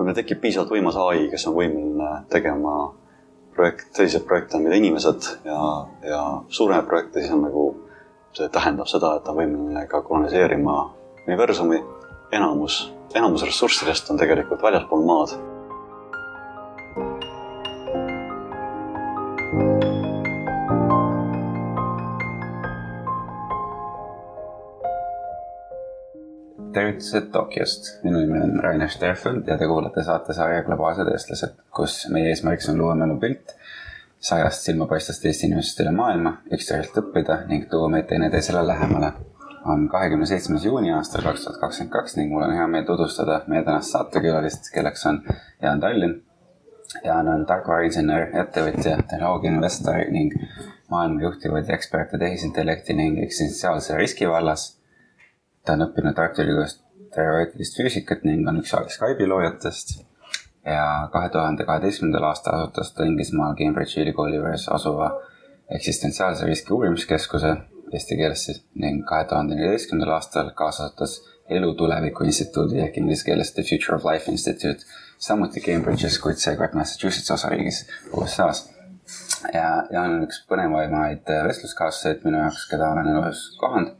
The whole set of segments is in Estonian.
kui meil tekib piisavalt võimas ai, kes on võimeline tegema projekt, selliseid projekte, mida inimesed ja, ja suuremaid projekte, siis on nagu, see tähendab seda, et ta on võimeline ka koloniseerima universumi. enamus, enamus ressurssidest on tegelikult väljaspool maad tervitused Tokyost. minu nimi on Rainer Sterfeld ja te kuulate saatesarja Globaalsed eestlased, kus meie eesmärgiks on luua mälupilt sajast silmapaistvast Eesti inimesest üle maailma, üksteiselt õppida ning tuua meid teineteisele lähemale. on kahekümne seitsmes juuni aastal kaks tuhat kakskümmend kaks ning mul on hea meel tutvustada meie tänast saatekülalist, kelleks on Jaan Tallinn. Jaan on tarkvarainsener, ettevõtja, tehnoloogiainvestor ning maailma juhtivaid eksperte tehisintellekti ning eksistentsiaalse riski vallas ta on õppinud Tartu Ülikoolis teoreetilist füüsikat ning on üks Skype'i loojatest. ja kahe tuhande kaheteistkümnendal aastal asutas ta Inglismaal Cambridge'i ülikooli juures asuva eksistentsiaalse riski uurimiskeskuse eesti keeles siis ning kahe tuhande neljateistkümnendal aastal kaasasutas Elu Tuleviku Instituudi ehk inglise keeles The Future of Life Institute, samuti Cambridge'is, kuid seekord Massachusetts osariigis USA-s. ja, ja on üks põnevaimaid vestluskaaslaseid minu jaoks, keda olen elus kohanud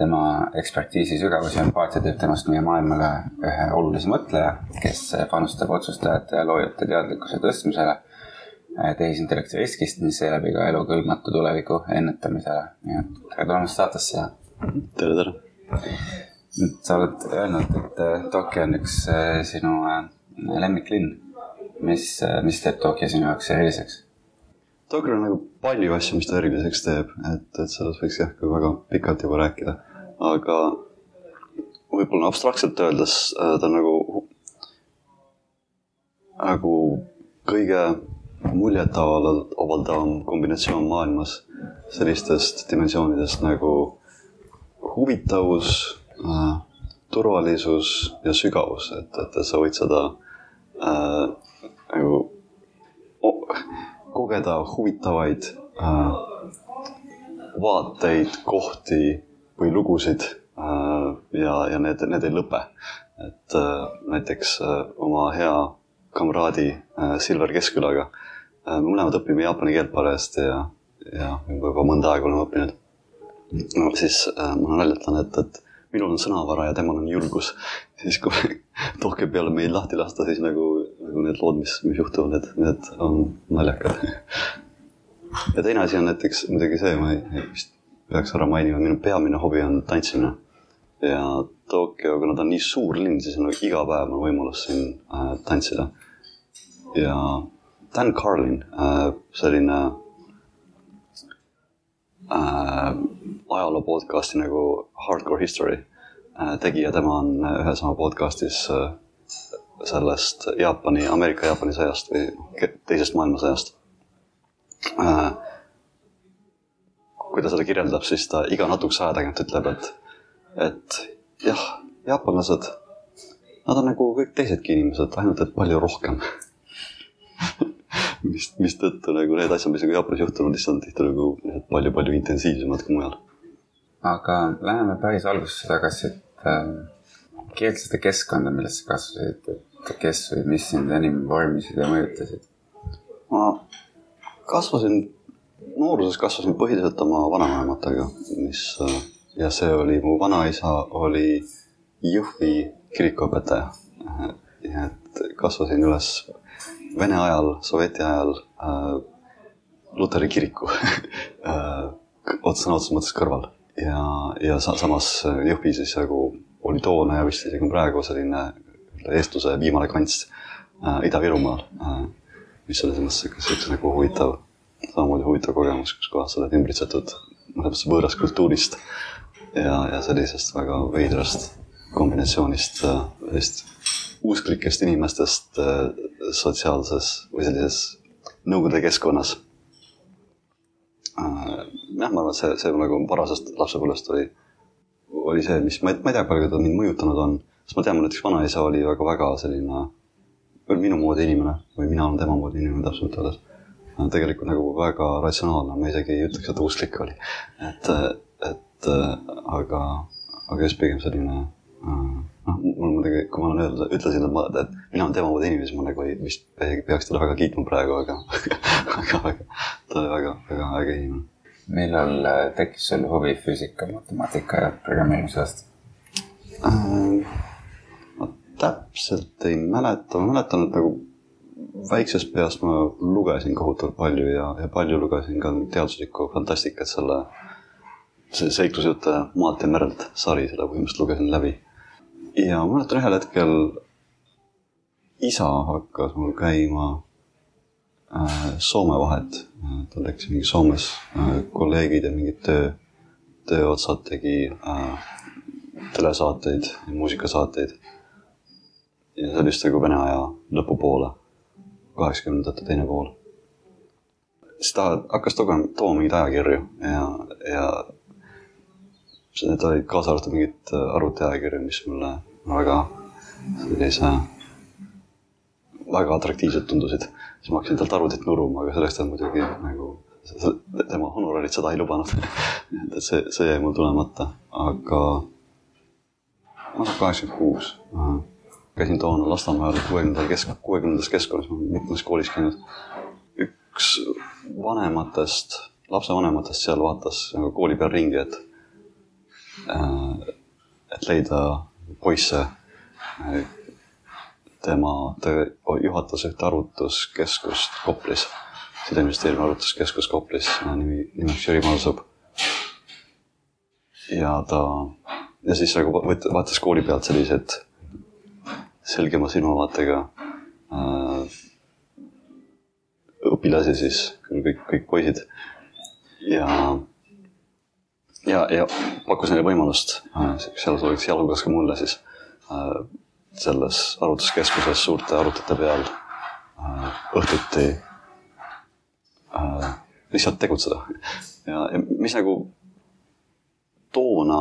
tema ekspertiisi sügavus ja empaatia teeb temast meie maailmale ühe olulise mõtleja, kes panustab otsustajate ja loojate teadlikkuse tõstmisele eh, tehisintellekti riskist, mis seeläbi ka elu kõlbmatu tuleviku ennetamisele. nii et tere tulemast saatesse ja. tere, tere. nüüd sa oled öelnud, et eh, Tokyo on üks eh, sinu lemmiklinn. mis, mis teeb Tokyo sinu jaoks eriliseks? Tokyo on nagu palju asju, mis ta eriliseks teeb, et, et sellest võiks jah, ka väga pikalt juba rääkida aga võib-olla abstraktselt öeldes äh, ta on nagu, nagu kõige muljetavaldavam kombinatsioon maailmas sellistest dimensioonidest nagu huvitavus äh,, turvalisus ja sügavus, et, et sa võid seda äh, nagu oh, kogeda huvitavaid äh, vaateid, kohti või lugusid äh, ja, ja need, need ei lõpe. et äh, näiteks äh, oma hea kamraadi Silver Keskkülaga me mõlemad õpime jaapani keelt parajasti ja, ja juba mõnda aega oleme õppinud. no siis ma naljatan, et, et minul on sõnavara ja temal on julgus. siis kui tohke peale meid lahti lasta, siis nagu, nagu need lood, mis, mis juhtuvad, need, need on naljakad. ja teine asi on näiteks muidugi see, ma ei, vist peaks ära mainima, minu peamine hobi on tantsimine. ja Tokyo, kuna ta on nii suur linn, siis on nagu iga päev on võimalus siin äh, tantsida. ja Dan Carlin äh,, selline äh, ajaloo podcast'i nagu Hardcore History äh, tegija, tema on ühes oma podcast'is äh, sellest Jaapani, Ameerika-Jaapani sõjast või teisest maailmasõjast äh, kui ta seda kirjeldab, siis ta iga natukese aja tagant ütleb, et, et jah, jaapanlased, nad on nagu kõik teisedki inimesed, ainult et palju rohkem mis, mistõttu nagu need asjad, mis nagu Jaapanis juhtunud, siis on tihti nagu palju-palju intensiivsemad kui mujal. aga läheme päris algusesse tagasi, et äh, kirjelda seda keskkonda, milles sa kasvasid, et kes või mis sind enim vormisid ja mõjutasid? ma kasvasin nooruses kasvasin põhiliselt oma vanavanematega, mis ja see oli, mu vanaisa oli Jõhvi kirikuõpetaja. nii et kasvasin üles Vene ajal, Sovjeti ajal äh, luteri kiriku äh, sõna otseses mõttes kõrval ja, ja sa, samas Jõhvi siis nagu oli toona ja vist isegi praegu selline eestluse viimane kants äh, Ida-Virumaal äh,, mis oli selles mõttes siukene nagu huvitav samamoodi huvitav kogemus, kus kohas sa oled ümbritsetud mõnes mõttes võõrast kultuurist ja, ja sellisest väga veidrast kombinatsioonist sellist usklikest inimestest äh, sotsiaalses või sellises nõukogude keskkonnas. Äh, jah, ma arvan, et see, see nagu varasest lapsepõlvest oli, oli see, mis ma ei, ma ei tea, palju ta mind mõjutanud on, sest ma tean, mul näiteks vanaisa oli väga-väga selline minu moodi inimene või mina olen tema moodi inimene täpsemalt öeldes tegelikult nagu väga ratsionaalne, ma isegi ei ütleks, et usklik oli. et, et aga, aga just pigem selline noh, mul muidugi, kui ma öelnud, ütlesin, et ma, et mina olen tema moodi inimene, siis ma nagu ei, vist peaks teda väga kiitma praegu, aga, aga, aga ta oli väga, väga äge inimene. millal äh, tekkis sul huvi füüsika, matemaatika ja programmeerimisest? Äh, ma täpselt ei mäleta, ma mäletan, et nagu väiksest peast ma lugesin kohutavalt palju ja, ja palju lugesin ka teaduslikku fantastikat selle, see seiklusjutte Maalt ja merelt sari, seda põhimõtteliselt lugesin läbi. ja ma mäletan ühel hetkel isa hakkas mul käima äh, Soome vahet, tal tekkis mingi Soomes äh, kolleegid ja mingid töö, tööotsad tegi äh, telesaateid ja muusikasaateid. ja see oli vist nagu Vene aja lõpupoole, kaheksakümnendate teine pool. siis ta hakkas tooma, tooma mingeid ajakirju ja, ja need olid kaasa arvatud mingid arvutiajakirju, mis mulle väga sellise, väga atraktiivsed tundusid. siis ma hakkasin talt arvutit nuruma, aga selleks ta muidugi nagu, tema honorarid seda ei lubanud. et see, see jäi mul tulemata, aga ma olen kaheksakümmend kuus. Käisin toona Lasnamäel kuuekümnendal kesk, kuuekümnendas keskkonnas, ma olen mitmes koolis käinud. üks vanematest, lapsevanematest seal vaatas nagu kooli peal ringi, et, et leida poisse. tema, ta juhatas ühte arvutuskeskust Koplis, sideministeeriumi arvutuskeskus Koplis, nimi, nimeks Jüri Marsup ja ta ja siis nagu vaatas kooli pealt sellised selgema silmavaatega äh, õpilasi siis, kõik, kõik poisid. ja, ja, ja pakkus neile võimalust. Äh,, sealhulgas, sealhulgas ka mulle siis äh, selles arvutuskeskuses suurte arvutite peal. Äh, õhtuti äh, lihtsalt tegutseda. Ja, ja mis nagu toona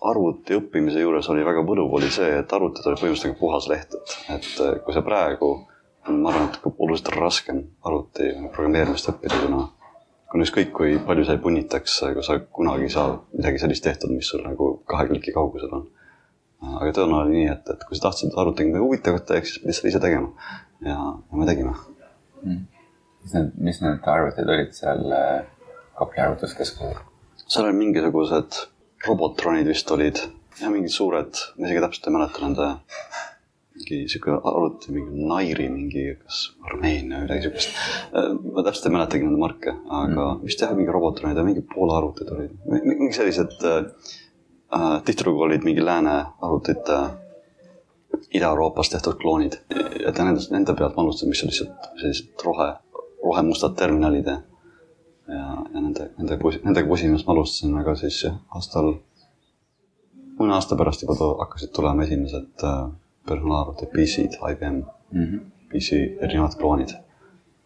arvuti õppimise juures oli väga võluv, oli see, et arvutid olid põhimõtteliselt nagu puhas leht, et, et kui sa praegu, ma arvan, et oluliselt raskem arvuti programmeerimist õppida, kuna kuna ükskõik kui palju sa ei punnitaks, kui sa kunagi ei saa midagi sellist tehtud, mis sul nagu kahe kliki kaugusel on. aga toona oli nii, et, et kui sa tahtsid arvutiga midagi huvitavat teha, siis pidid seda ise tegema. ja, ja me tegime. mis need, mis need arvutid olid seal äh, Kopli arvutuskeskuses? seal olid mingisugused robotronid vist olid ja mingid suured, ma isegi täpselt ei mäleta nende, mingi sihuke arvuti, mingi Nairi mingi, kas Armeenia või midagi siukest. ma täpselt ei mäletagi nende marke, aga mm. vist jah, mingi robotronid ja mingi Poola arvutid olid, mingi sellised äh,. tihtilugu olid mingi lääne arvutite Ida-Euroopas tehtud kloonid ta nendest, nende pealt ma alustasin, mis on lihtsalt sellised rohe, rohemustad terminalid ja ja, ja nende, nende, nendega pusimist ma alustasin, aga siis aastal, mõne aasta pärast juba hakkasid tulema esimesed äh, personaalarvutid, PC-d, IBM mm. -hmm. PC erinevad kloonid.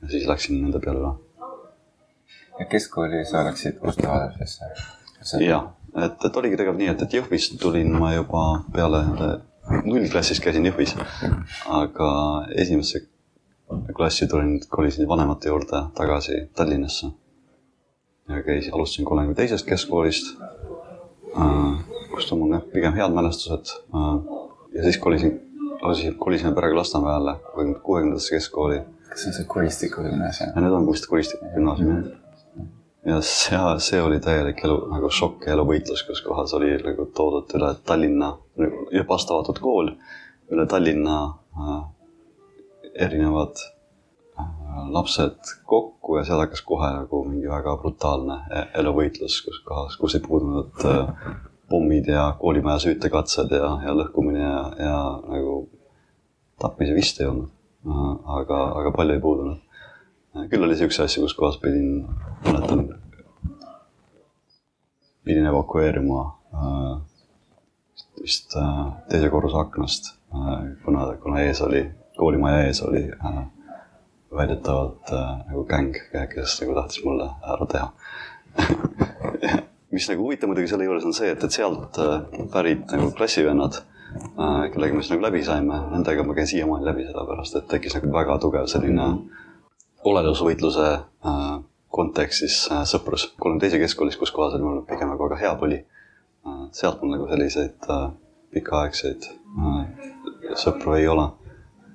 ja siis läksin nende peale üle. ja keskkooli sa läksid Gustav Adolfisse? jah, et, et oligi tegelikult nii, et, et Jõhvist tulin ma juba peale nullklassis käisin Jõhvis, aga esimesse klassi tulin, kolisin vanemate juurde tagasi Tallinnasse ja käisin, alustasin kolmekümne teisest keskkoolist äh,, kust on mul jah pigem head mälestused äh,. ja siis kolisin, kolisime perega Lasnamäele kuuekümne, kuuekümnendasse keskkooli kas see on see Kuristiku gümnaasium? ja nüüd on vist Kuristiku gümnaasium jah. ja see, see oli täielik elu nagu šokk ja eluvõitlus, kus kohas oli nagu toodud üle Tallinna, juba avatud kool, üle Tallinna äh, erinevad lapsed kokku ja seal hakkas kohe nagu mingi väga brutaalne e- eluvõitlus, kus kohas, kus ei puudunud äh, pommid ja koolimaja süütekatsed ja, ja lõhkumine ja, ja nagu tapmisi vist ei olnud. aga, aga palju ei puudunud. küll oli siukseid asju, kus kohas pidin, mäletan, pidin evakueeruma äh, vist äh, teise korruse aknast kuna, kuna ees oli, koolimaja ees oli äh, väidetavalt äh, nagu gäng, kes nagu tahtis mulle ära teha mis nagu huvitav muidugi selle juures on see, et, et sealt äh, pärit nagu klassivennad äh,, kellega me siis nagu läbi saime, nendega ma käin siiamaani läbi, sellepärast et tekkis nagu väga tugev selline olelusvõitluse kontekstis sõprus. kolmekümne teise keskkoolis, kus kohas oli mul pigem nagu väga hea põli sealt mul nagu selliseid pikaaegseid sõpru ei ole.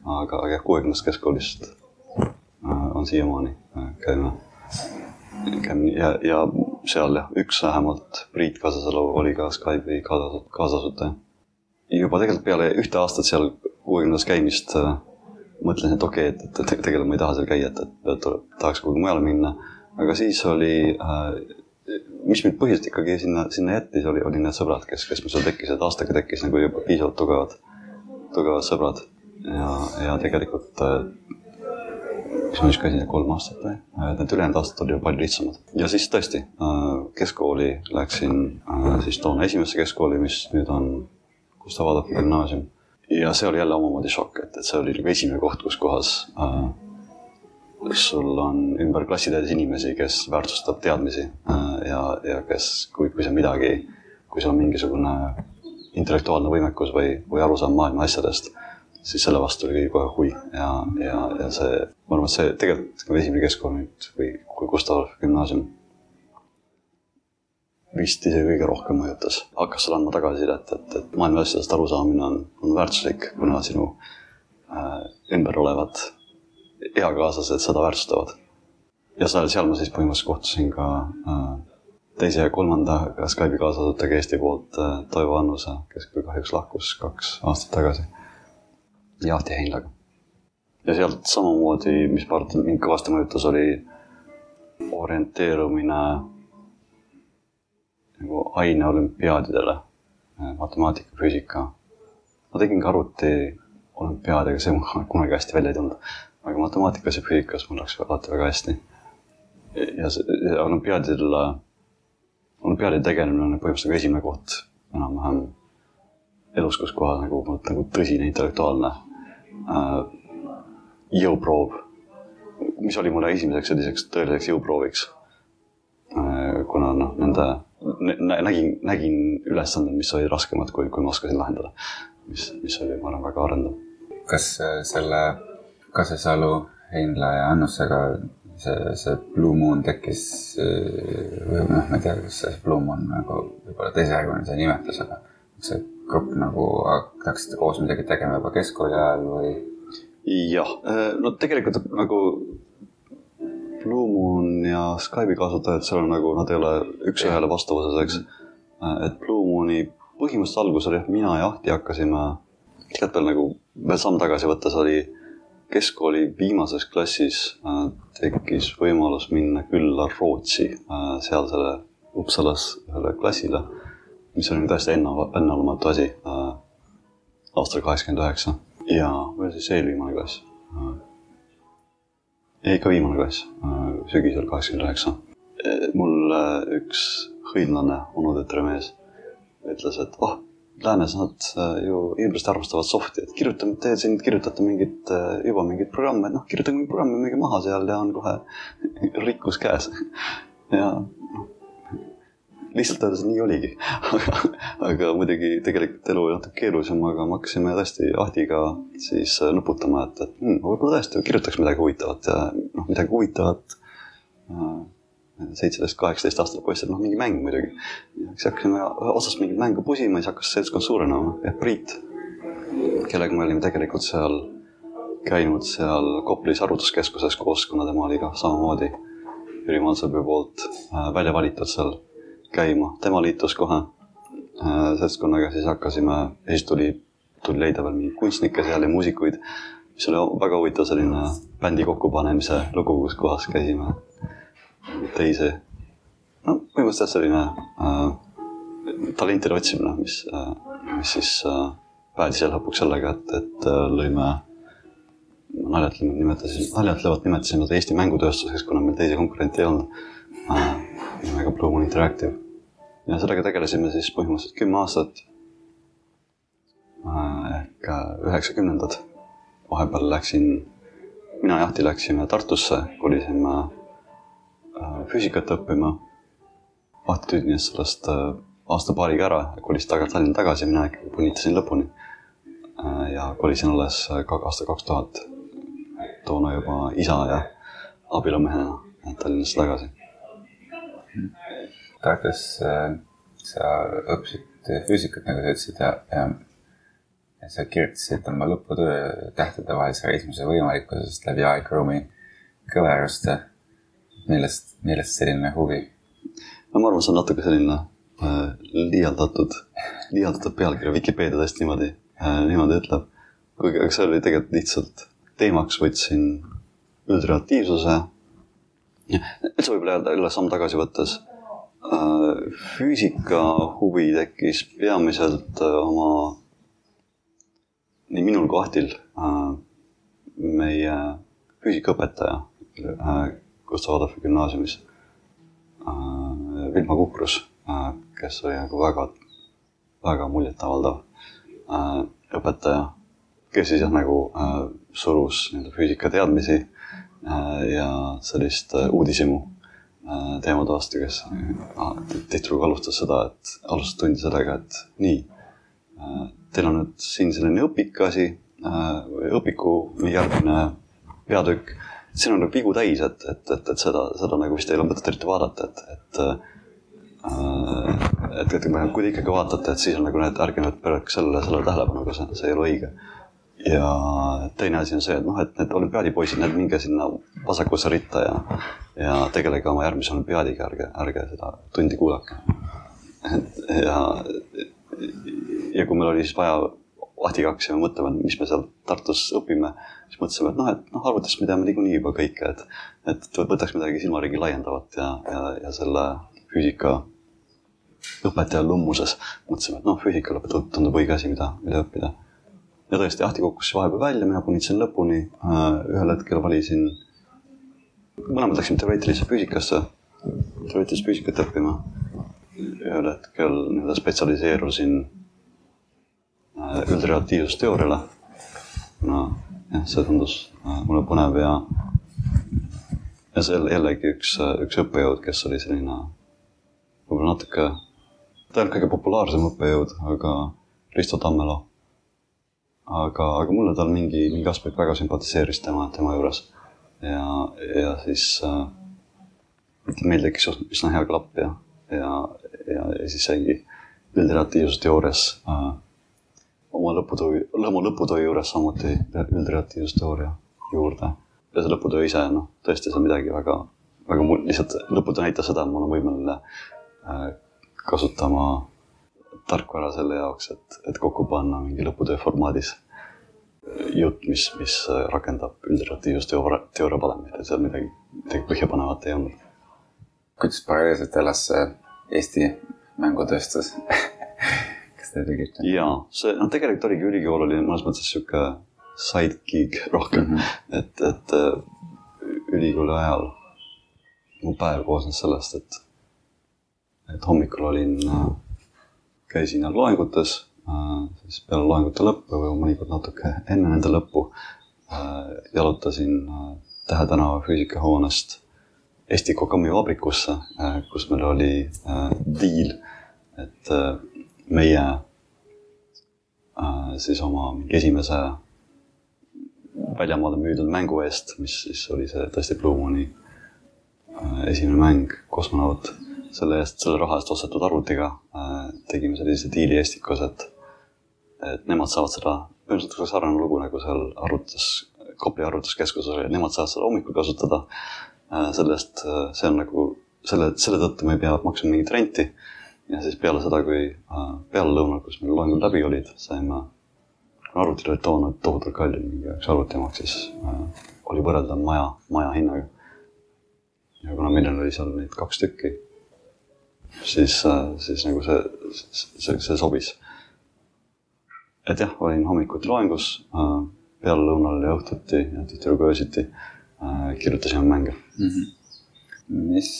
aga jah, kuuekümnendast keskkoolist on siiamaani, käime, käime ja, ja seal jah, üks vähemalt, Priit Kasasalu oli ka Skype'i kaasas, kaasasutaja. juba tegelikult peale ühte aastat seal kuuekümnendas käimist äh, mõtlesin, et okei okay,, et, et, tegelikult ma ei taha seal käia, et, et tuleb, tahaks kuhugi mujale minna. aga siis oli äh,, mis mind põhiliselt ikkagi sinna, sinna jättis, oli, oli need sõbrad, kes, kes mul seal tekkisid, aastaga tekkis nagu juba piisavalt tugevad, tugevad sõbrad. ja, ja tegelikult äh, mis ma just käisin, kolm aastat või? Äh, need ülejäänud aastad olid ju palju lihtsamad. ja siis tõesti, äh, keskkooli läksin siis toona esimesse keskkooli, mis nüüd on Gustav Adolfi gümnaasium ja see oli jälle omamoodi šokk, et, et see oli nagu esimene koht, kus kohas äh, sul on ümber klassitäis inimesi, kes väärtustab teadmisi äh, ja, ja kes, kui, kui sa midagi, kui sul on mingisugune intellektuaalne võimekus või, või arusaam maailma asjadest, siis selle vastu oli kohe huvi ja, ja, ja see, ma arvan, et see tegelikult nagu esimene keskkool nüüd või kui Gustav gümnaasium vist isegi kõige rohkem mõjutas. hakkas sulle andma tagasisidet, et, et maailma asjadest arusaamine on, on väärtuslik, kuna sinu äh, ümber olevad eakaaslased seda väärtustavad. ja seal, seal ma siis põhimõtteliselt kohtusin ka äh, teise ja kolmanda Skype'i kaasasutajaga Eesti poolt äh, Toivo Annuse, kes küll kahjuks lahkus kaks aastat tagasi. Ja Ahti Heinlaga. ja sealt samamoodi, mis et mind kõvasti mõjutas, oli orienteerumine nagu aineolümpiaadidele, äh, matemaatika, füüsika. ma tegin ka arvuti olümpiaadi, aga see mul kunagi hästi välja ei tulnud. aga matemaatikas ja füüsikas mul läks alati väga hästi. ja see olümpiaadidel, olümpiaadi tegelemine on põhimõtteliselt nagu esimene koht enam-vähem elus, kus kohas nagu, nagu tõsine intellektuaalne jõuproov, mis oli mulle esimeseks selliseks tõeliseks jõuprooviks äh,. kuna noh, nende nägin, nägin ülesanded, mis olid raskemad, kui, kui ma oskasin lahendada. mis, mis oli, ma arvan, väga arendav. kas äh, selle Kasesalu, Heinla ja Annusega see, see Blue Moon tekkis äh, või noh, ma ei tea, kas see Blue Moon nagu võib-olla teisejärguline see nimetus, aga see grupp nagu hakkasite koos midagi tegema juba keskkooli ajal või? jah, äh, no tegelikult nagu Blue Moon ja Skype'i kasutajad, seal on nagu, nad ei ole üks-ühele vastavuses, eks. et Blue Mooni põhimõtteliselt algus oli, et mina ja Ahti hakkasime, tegelikult veel nagu veel samm tagasi võttes oli keskkooli viimases klassis äh, tekkis võimalus minna külla Rootsi äh, sealsele Uppsalas ühele klassile, mis oli täiesti enne, enneolematu asi äh, aastal kaheksakümmend üheksa ja, või siis eelviimane klass ei, ikka viimane klass, äh, sügisel kaheksakümmend üheksa. Äh, mul üks hõimlane onutütre mees ütles, et oh, läänes nad äh, ju hirmsasti armastavad soft'i, et kirjutame, te siin kirjutate mingit, juba mingeid programme, et noh, kirjutage mingi programm, minge maha seal ja on kohe rikkus käes. ja lihtsalt öeldes nii oligi aga muidugi tegelikult elu oli natuke keerulisem, aga me hakkasime tõesti Ahtiga siis äh, nuputama, et, et hmm, võib-olla tõesti kirjutaks midagi huvitavat ja noh, midagi huvitavat. Äh, seitseteist, kaheksateist aastased poisid, noh mingi mäng muidugi. siis hakkasime otsast mingit mängu pusima, siis hakkas seltskond suurenema ja Priit, kellega me olime tegelikult seal käinud seal Koplis arvutuskeskuses koos, kuna tema oli ka samamoodi Jüri Mantsõbi poolt äh, välja valitud seal käima, tema liitus kohe äh, seltskonnaga, siis hakkasime siis tuli, tuli leida veel mingeid kunstnikke seal ja muusikuid, mis oli väga huvitav selline bändi kokkupanemise lugu, kus kohas käisime teisi. no põhimõtteliselt selline äh, talentide otsimine, mis äh,, mis siis äh, päädis lõpuks sellega, et, et äh, lõime naljatlevalt nimetasime, naljatlevalt nimetasime seda Eesti mängutööstuseks, kuna meil teisi konkurente ei olnud äh, nimega Blue Moon Interactive. ja sellega tegelesime siis põhimõtteliselt kümme aastat. Äh, ehk äh, üheksakümnendad. vahepeal läksin, mina ja Ahti läksime Tartusse, kolisime äh, füüsikat õppima. Ahti tüüdines sellest aasta-paariga ära kolis tagasi Tallinna tagasi, mina ikkagi punitasin lõpuni. ja kolisin alles aasta kaks tuhat, toona juba isa ja abielumehena Tallinnasse tagasi Tartus äh, sa õppisid füüsikat, nagu sa ütlesid ja, ja sa kirjutasid oma lõputöö tähtede vahelise reismise võimalikkusest läbi aegruumi kõveruste. millest, millest selline huvi? no ma arvan, see on natuke selline äh, liialdatud, liialdatud pealkiri, Vikipeedia tõesti niimoodi äh,, niimoodi ütleb. kuigi, aga see oli tegelikult lihtsalt teemaks võtsin üldreaktiivsuse. üldse võib-olla üle samm tagasi võttes. Füüsika huvi tekkis peamiselt äh, oma, nii minul kui Ahtil äh,, meie füüsikaõpetaja äh, Gustav Adolfi gümnaasiumis äh,. Vilma Kukrus äh,, kes oli nagu väga, väga muljetavaldav äh, õpetaja, kes siis jah, nagu äh, surus nii-öelda füüsikateadmisi äh, ja sellist äh, uudishimu äh, teemade vastu, kes äh, tihtilugu alustas seda, et alustas tundi sellega, et nii äh,, teil on nüüd siin selline õpikasi äh, või õpiku järgmine peatükk siin on nagu vigu täis, et, et, et, et seda, seda nagu vist ei ole mõtet eriti vaadata, et, et et, et kui te ikkagi vaatate, et siis on nagu need, ärge nüüd pöörake sellele, sellele tähelepanu, aga see, see ei ole õige. Ja teine asi on see, et noh, et need olümpiaadipoisid, need minge sinna vasakusse ritta ja, ja tegelege oma järgmise olümpiaadiga, ärge, ärge seda tundi kuulake. ja, ja kui meil oli siis vaja Ahtiga hakkasime mõtlema, et mis me seal Tartus õpime, siis mõtlesime, et noh, et noh, arvutist me teame niikuinii juba kõike, et, et võtaks midagi silmaringi laiendavat ja, ja, ja selle füüsika õpetaja lummuses mõtlesime, et noh, füüsika tundub õige asi, mida, mida õppida. Ja tõesti, Ahti kukkus vahepeal välja, mina punitsen lõpuni. ühel hetkel valisin, mõlemad läksime teoreetilisse füüsikasse, teoreetilist füüsikat õppima. ühel hetkel nii-öelda spetsialiseerusin üldreaktiivsusteooriale. no jah, see tundus mulle põnev ja, ja see jällegi üks, üks õppejõud, kes oli selline võib-olla natuke, ta ei olnud kõige populaarsem õppejõud, aga Risto Tammelo. Aga, aga mulle tal mingi, mingi aspekt väga sümpatiseeris tema, tema juures. ja, ja siis äh, meil tekkis üsna hea klapp ja, ja, ja, ja siis jäigi üldreaktiivsusteoorias äh, oma lõputöö, oma lõputöö juures samuti üldreaktiivsusteooria juurde. ja see lõputöö ise, noh, tõesti see on midagi väga, väga mul lihtsalt lõputöö näitas seda, et ma olen võimeline äh, kasutama tarkvara selle jaoks, et, et kokku panna mingi lõputöö formaadis jutt, mis, mis rakendab üldreaktiivsusteooria, teooria valemeid, et seal midagi, midagi põhjapanevat ei olnud. kuidas paralleelselt elas Eesti mängutööstus kas te tegite? jaa, see noh, tegelikult oligi ülikool oli mõnes mõttes sihuke sidekick rohkem mm, -hmm. et, et äh, ülikooli ajal mu päev koosnes sellest, et, et hommikul olin, äh, käisin loengutes, äh, siis peale loengute lõppu või mõnikord natuke enne nende lõppu jalutasin Tähe tänava füüsikahoonest Eesti Kokami vabrikusse, kus meil oli diil, et meie äh, siis oma esimese väljamaale müüdud mängu eest, mis siis oli see tõesti Blue Mooni äh, esimene mäng, kosmonaut. Selle eest, selle raha eest ostetud arvutiga äh, tegime sellise diili Estikas, et, et nemad saavad seda, põhimõtteliselt sarnane lugu nagu seal arvutus, Kopli arvutuskeskuses oli, nemad saavad seda hommikul kasutada. selle eest, see on nagu selle, selle tõttu me ei pea maksma mingit renti ja siis peale seda, kui äh, pealelõunal, kus meil loengud läbi olid, saime, arvutid olid toona tohutult kallid, mingi üks arvuti maksis äh,, oli võrreldav maja, maja hinnaga. ja kuna meil oli seal neid kaks tükki, siis äh,, siis nagu see, see, see sobis. et jah, olin hommikuti loengus äh,, pealelõunal ja õhtuti ja tihtilugu öösiti äh, kirjutasime mänge mm. -hmm. mis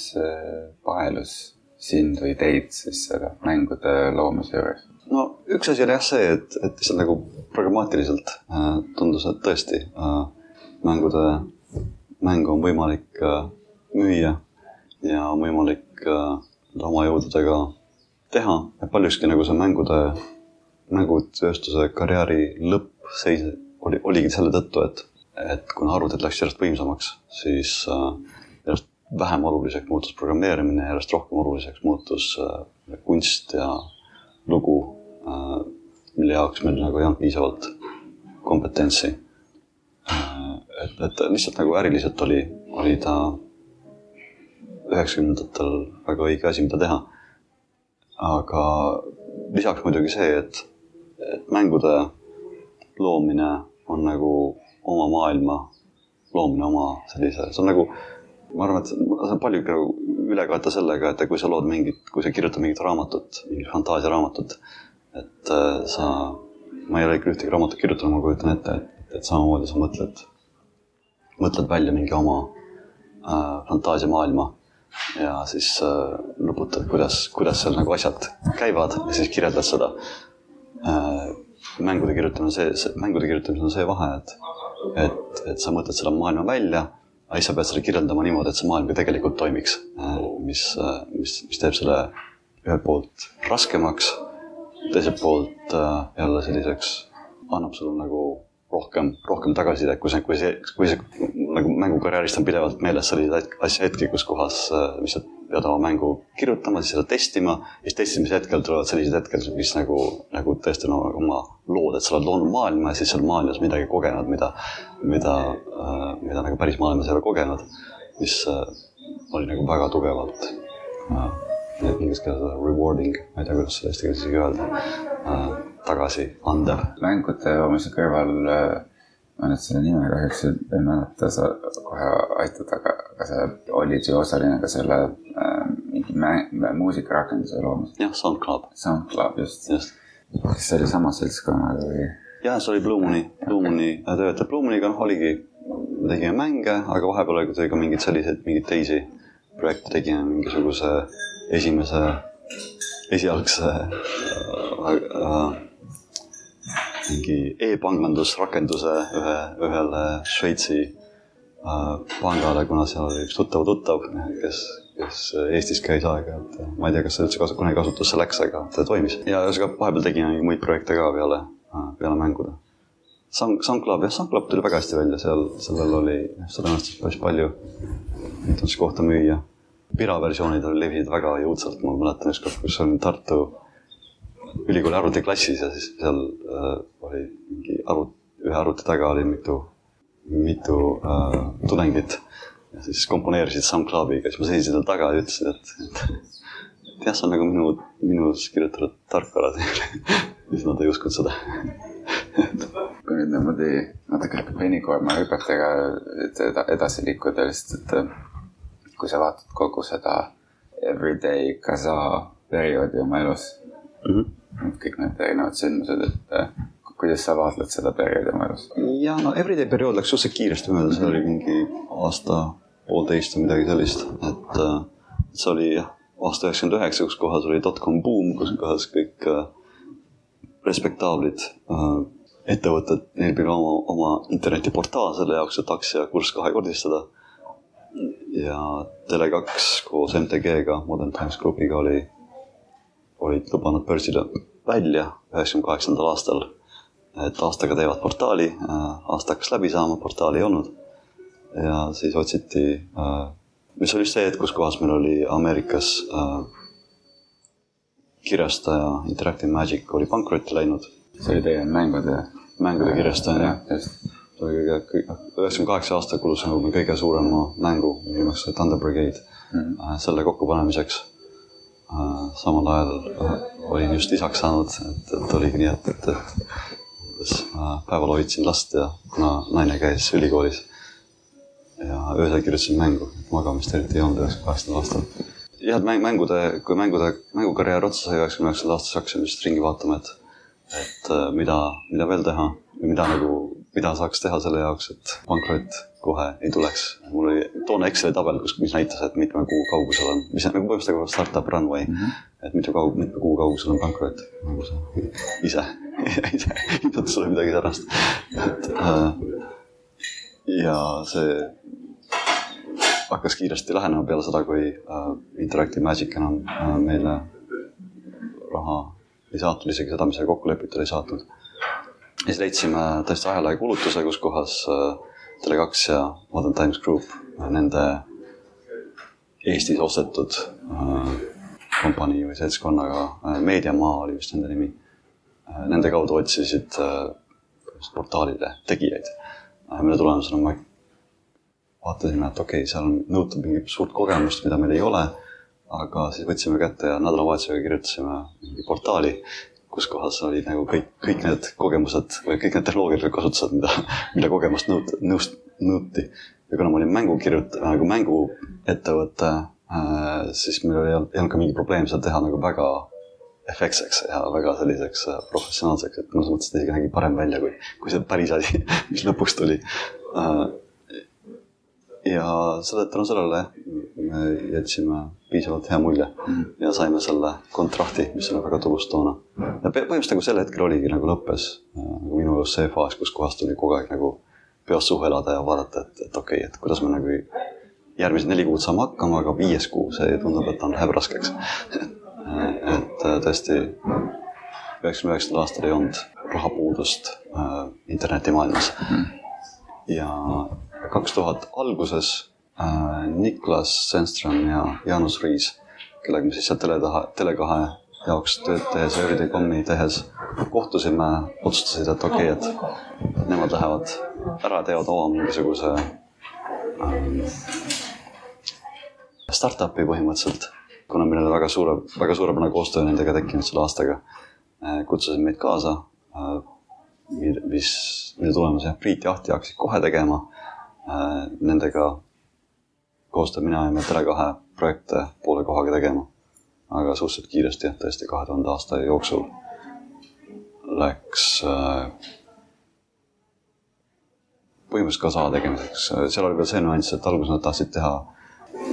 paelus sind või teid siis selle mängude loomise juures? no üks asi oli jah see, et, et lihtsalt nagu pragmaatiliselt äh, tundus, et tõesti äh, mängude, mängu on võimalik äh, müüa ja on võimalik äh, oma jõududega teha, et paljuski nagu see mängude, mängutööstuse karjääri lõpp seis oli, oligi selle tõttu, et, et kuna arvutid läks järjest võimsamaks, siis äh, järjest vähem oluliseks muutus programmeerimine, järjest rohkem oluliseks muutus äh, kunst ja lugu, äh, mille jaoks meil nagu ei olnud piisavalt kompetentsi. et, et lihtsalt nagu äriliselt oli, oli ta üheksakümnendatel väga õige asi, mida teha. aga lisaks muidugi see, et, et mängude loomine on nagu oma maailma loomine, oma sellise, see on nagu, ma arvan, et see on palju nagu üle kanda sellega, et kui sa lood mingit, kui sa kirjutad mingit raamatut, mingit fantaasiaraamatut, et äh, sa, ma ei ole küll ühtegi raamatut kirjutanud, ma kujutan ette, et, et samamoodi sa mõtled, mõtled välja mingi oma äh, fantaasiamaailma ja siis äh, nuputad, kuidas, kuidas seal nagu asjad käivad ja siis kirjeldad seda äh,. mängude kirjutamine, see, see, mängude kirjutamisel on see vahe, et, et, et sa mõtled selle maailma välja aga siis sa pead seda kirjeldama niimoodi, et see maailm ka tegelikult toimiks, mis, mis, mis teeb selle ühelt poolt raskemaks, teiselt poolt äh, jälle selliseks, annab sulle nagu rohkem, rohkem tagasisidet, kui see, kui see, kui see nagu mängukarjäärist on pidevalt meeles selliseid asja hetki, kus kohas, äh, mis sa pead oma mängu kirjutama, siis seda testima siis testimise hetkel tulevad sellised hetked, mis nagu, nagu tõesti no, oma lood, et sa oled loonud maailma ja siis seal maailmas midagi kogenud, mida, mida äh,, mida nagu päris maailmas ei ole kogenud, mis äh, oli nagu väga tugevalt inglise keeles rewarding, ma ei tea, kuidas seda eesti keeles isegi öelda äh,, tagasiandev. mängude loomise kõrval äh ma nüüd selle nime kahjuks ei mäleta, sa kohe aitad, aga, aga sa olid ju osaline ka selle äh, mingi äh, muusikarakenduse loomisel. jah, SoundCloud. SoundCloud, just, just.. kas see oli sama seltskonnaga või? jah, see oli Blue Mooni, Blue Mooni töötaja. Blue Mooniga noh, oligi, me tegime mänge, aga vahepeal oli ka mingeid selliseid, mingeid teisi projekte tegime, mingisuguse esimese, esialgse äh, äh, mingi e-pangandusrakenduse ühe, ühele Šveitsi äh, pangale, kuna seal oli üks tuttav tuttav, kes, kes Eestis käis aeg-ajalt. ma ei tea, kas see üldse kasu-, kunagi kasutusse läks, aga ta toimis. ja ühesõnaga vahepeal tegime muid projekte ka peale, äh, peale mängude. Sound, SoundCloud, jah, SoundCloud tuli väga hästi välja, seal, sellel oli, seal õnnestus päris palju näiteks kohta müüa. Pira versioonid levisid väga jõudsalt, ma mäletan ükskord, kus olin Tartu ülikooli arvutiklassis ja siis seal äh, oli mingi arvut-, ühe arvuti taga oli mitu, mitu äh, tudengit. ja siis komponeerisid SoundCloudiga, siis ma seisin seal taga ja ütlesin, et, et, et jah, see on nagu minu, minus kirjutatud tarkvara siis nad ei uskunud seda. Kui nüüd niimoodi natuke penikoorma hüpetega edasi liikuda, lihtsalt, et kui sa vaatad kogu seda everyday kasa perioodi oma elus mm. -hmm kõik need erinevad sündmused, et äh, kuidas sa vaatled seda perioodi oma elus? ja no everyday periood läks suhteliselt kiiresti mööda, see oli mingi aasta, poolteist või midagi sellist, et äh, see oli jah, aasta üheksakümmend üheksa, kus kohas oli dotcom buum, kus kohas kõik äh, respektaablid ettevõtted, neil pidi oma, oma internetiportaal selle jaoks, et aktsiakurss kahekordistada. Ja Tele2 koos MTG-ga, Modern Times Groupiga oli olid lubanud börsile välja üheksakümne kaheksandal aastal, et aastaga teevad portaali, äh, aasta hakkas läbi saama, portaali ei olnud. ja siis otsiti, äh, mis oli see hetk, kus kohas meil oli Ameerikas äh, kirjastaja Interactive Magic oli pankrotti läinud. see oli teie mängude? mängude kirjastaja, jah. Kõige, üheksakümne kaheksa aasta kulus nagu kõige suurema mängu, nimeks Thunder Brigade mm, -hmm. selle kokkupanemiseks Äh, samal ajal äh, olin just isaks saanud, et, et oligi nii, et, et, et umbes päeval hoidsin last ja kuna naine käis ülikoolis ja öösel kirjutasin mängu, et magamist eriti ei olnud üheksakümne kaheksandal aastal. jah, et mäng, mängude, kui mängude, mängukarjäär otsa sai üheksakümne üheksandal aastal, hakkasin vist ringi vaatama, et, et mida, mida veel teha mida nagu, mida saaks teha selle jaoks, et pankrot kohe ei tuleks. mul oli toona Exceli tabel, kus, mis näitas, et mitme kuu kaugusel on, mis on nagu põhimõtteliselt nagu startup runway mm. -hmm. et mitu kaug-, mitme kuu kaugusel on pankrot, nagu sa ise, ise hindad sulle midagi särast. et äh, ja see hakkas kiiresti lähenema peale seda, kui äh, Interactive Magic enam äh, meile raha ei saatnud, isegi seda, mis oli kokku lepitud, ei saatnud. Ja siis leidsime tõesti ajalehe kuulutuse, kus kohas äh, Tele2 ja Modern Times Group, nende Eestis ostetud äh, kompanii või seltskonnaga äh,, Meediamaa oli vist nende nimi. Nende kaudu otsisid portaalide tegijaid, mille tulemusena me vaatasime, et okei okay,, seal on nõutud mingit suurt kogemust, mida meil ei ole. aga siis võtsime kätte ja nädalavahetusega kirjutasime mingi portaali, kus kohas olid nagu kõik, kõik need kogemused või kõik need tehnoloogiad või kasutused, mida, mille kogemust nõut-, nõust-, nõuti. ja kuna ma olin mängu kirjut-, nagu mänguettevõte äh,, siis meil ei olnud, ei olnud ka mingi probleem seda teha nagu väga efektseks ja väga selliseks äh, professionaalseks, et mõnes mõttes ta isegi nägi parem välja kui, kui see päris asi, mis lõpuks tuli äh, ja selle, tänu sellele me jätsime piisavalt hea mulje mm. ja saime selle kontrakti, mis oli väga tulus toona. ja põhimõtteliselt nagu sel hetkel oligi nagu lõppes äh, nagu minu elus see faas, kus kohas tuli kogu aeg nagu peos suhu elada ja vaadata, et, et okei okay,, et kuidas me nagu järgmised neli kuud saame hakkama, aga viies kuu, see tundub, et on läheb raskeks et äh, tõesti üheksakümne üheksandal aastal ei olnud rahapuudust äh, internetimaailmas mm. ja kaks tuhat alguses äh, Niklas Stenström ja Jaanus Riis, kellega me siis seal Tele taha, Tele2 jaoks tööd tehes ja Üride.com-i tehes kohtusime, otsustasid, et okei okay,, et nemad lähevad ära, teevad oma mingisuguse ähm, startup'i põhimõtteliselt, kuna meil oli väga suure, väga suurepärane koostöö nendega tekkinud selle aastaga äh,. kutsusid meid kaasa äh,, mis, mille tulemusel Priit ja Ahti hakkasid kohe tegema nendega koostöö mina ja me Tele2 projekte poole kohaga tegema. aga suhteliselt kiiresti jah, tõesti kahe tuhande aasta jooksul läks äh, põhimõtteliselt ka saa tegemiseks. seal oli veel see nüanss, et alguses nad tahtsid teha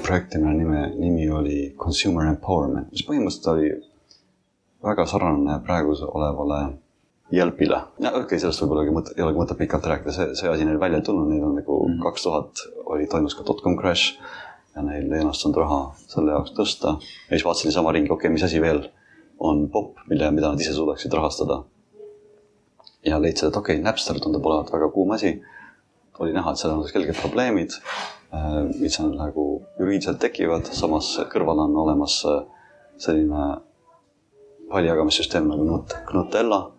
projekti, mille nime, nimi oli Consumer Empowerment, mis põhimõtteliselt oli väga sarnane praegu olevale Jelpile. no okei okay,, sellest võib-olla ei olegi mõtet pikalt rääkida, see, see asi neil välja ei tulnud, neil on nagu mhm. kaks tuhat oli, toimus ka dotcom crash ja neil ei õnnestunud raha selle jaoks tõsta. ja siis vaatasin niisama ringi, okei okay,, mis asi veel on popp, mille, mida nad ise suudaksid rahastada. ja leidsid, et okei okay,, Napster tundub olevat väga kuum asi. oli näha, et seal on selged probleemid, äh, mis on nagu juriidiliselt tekivad, samas kõrval on olemas äh, selline failijagamisüsteem nagu Nutella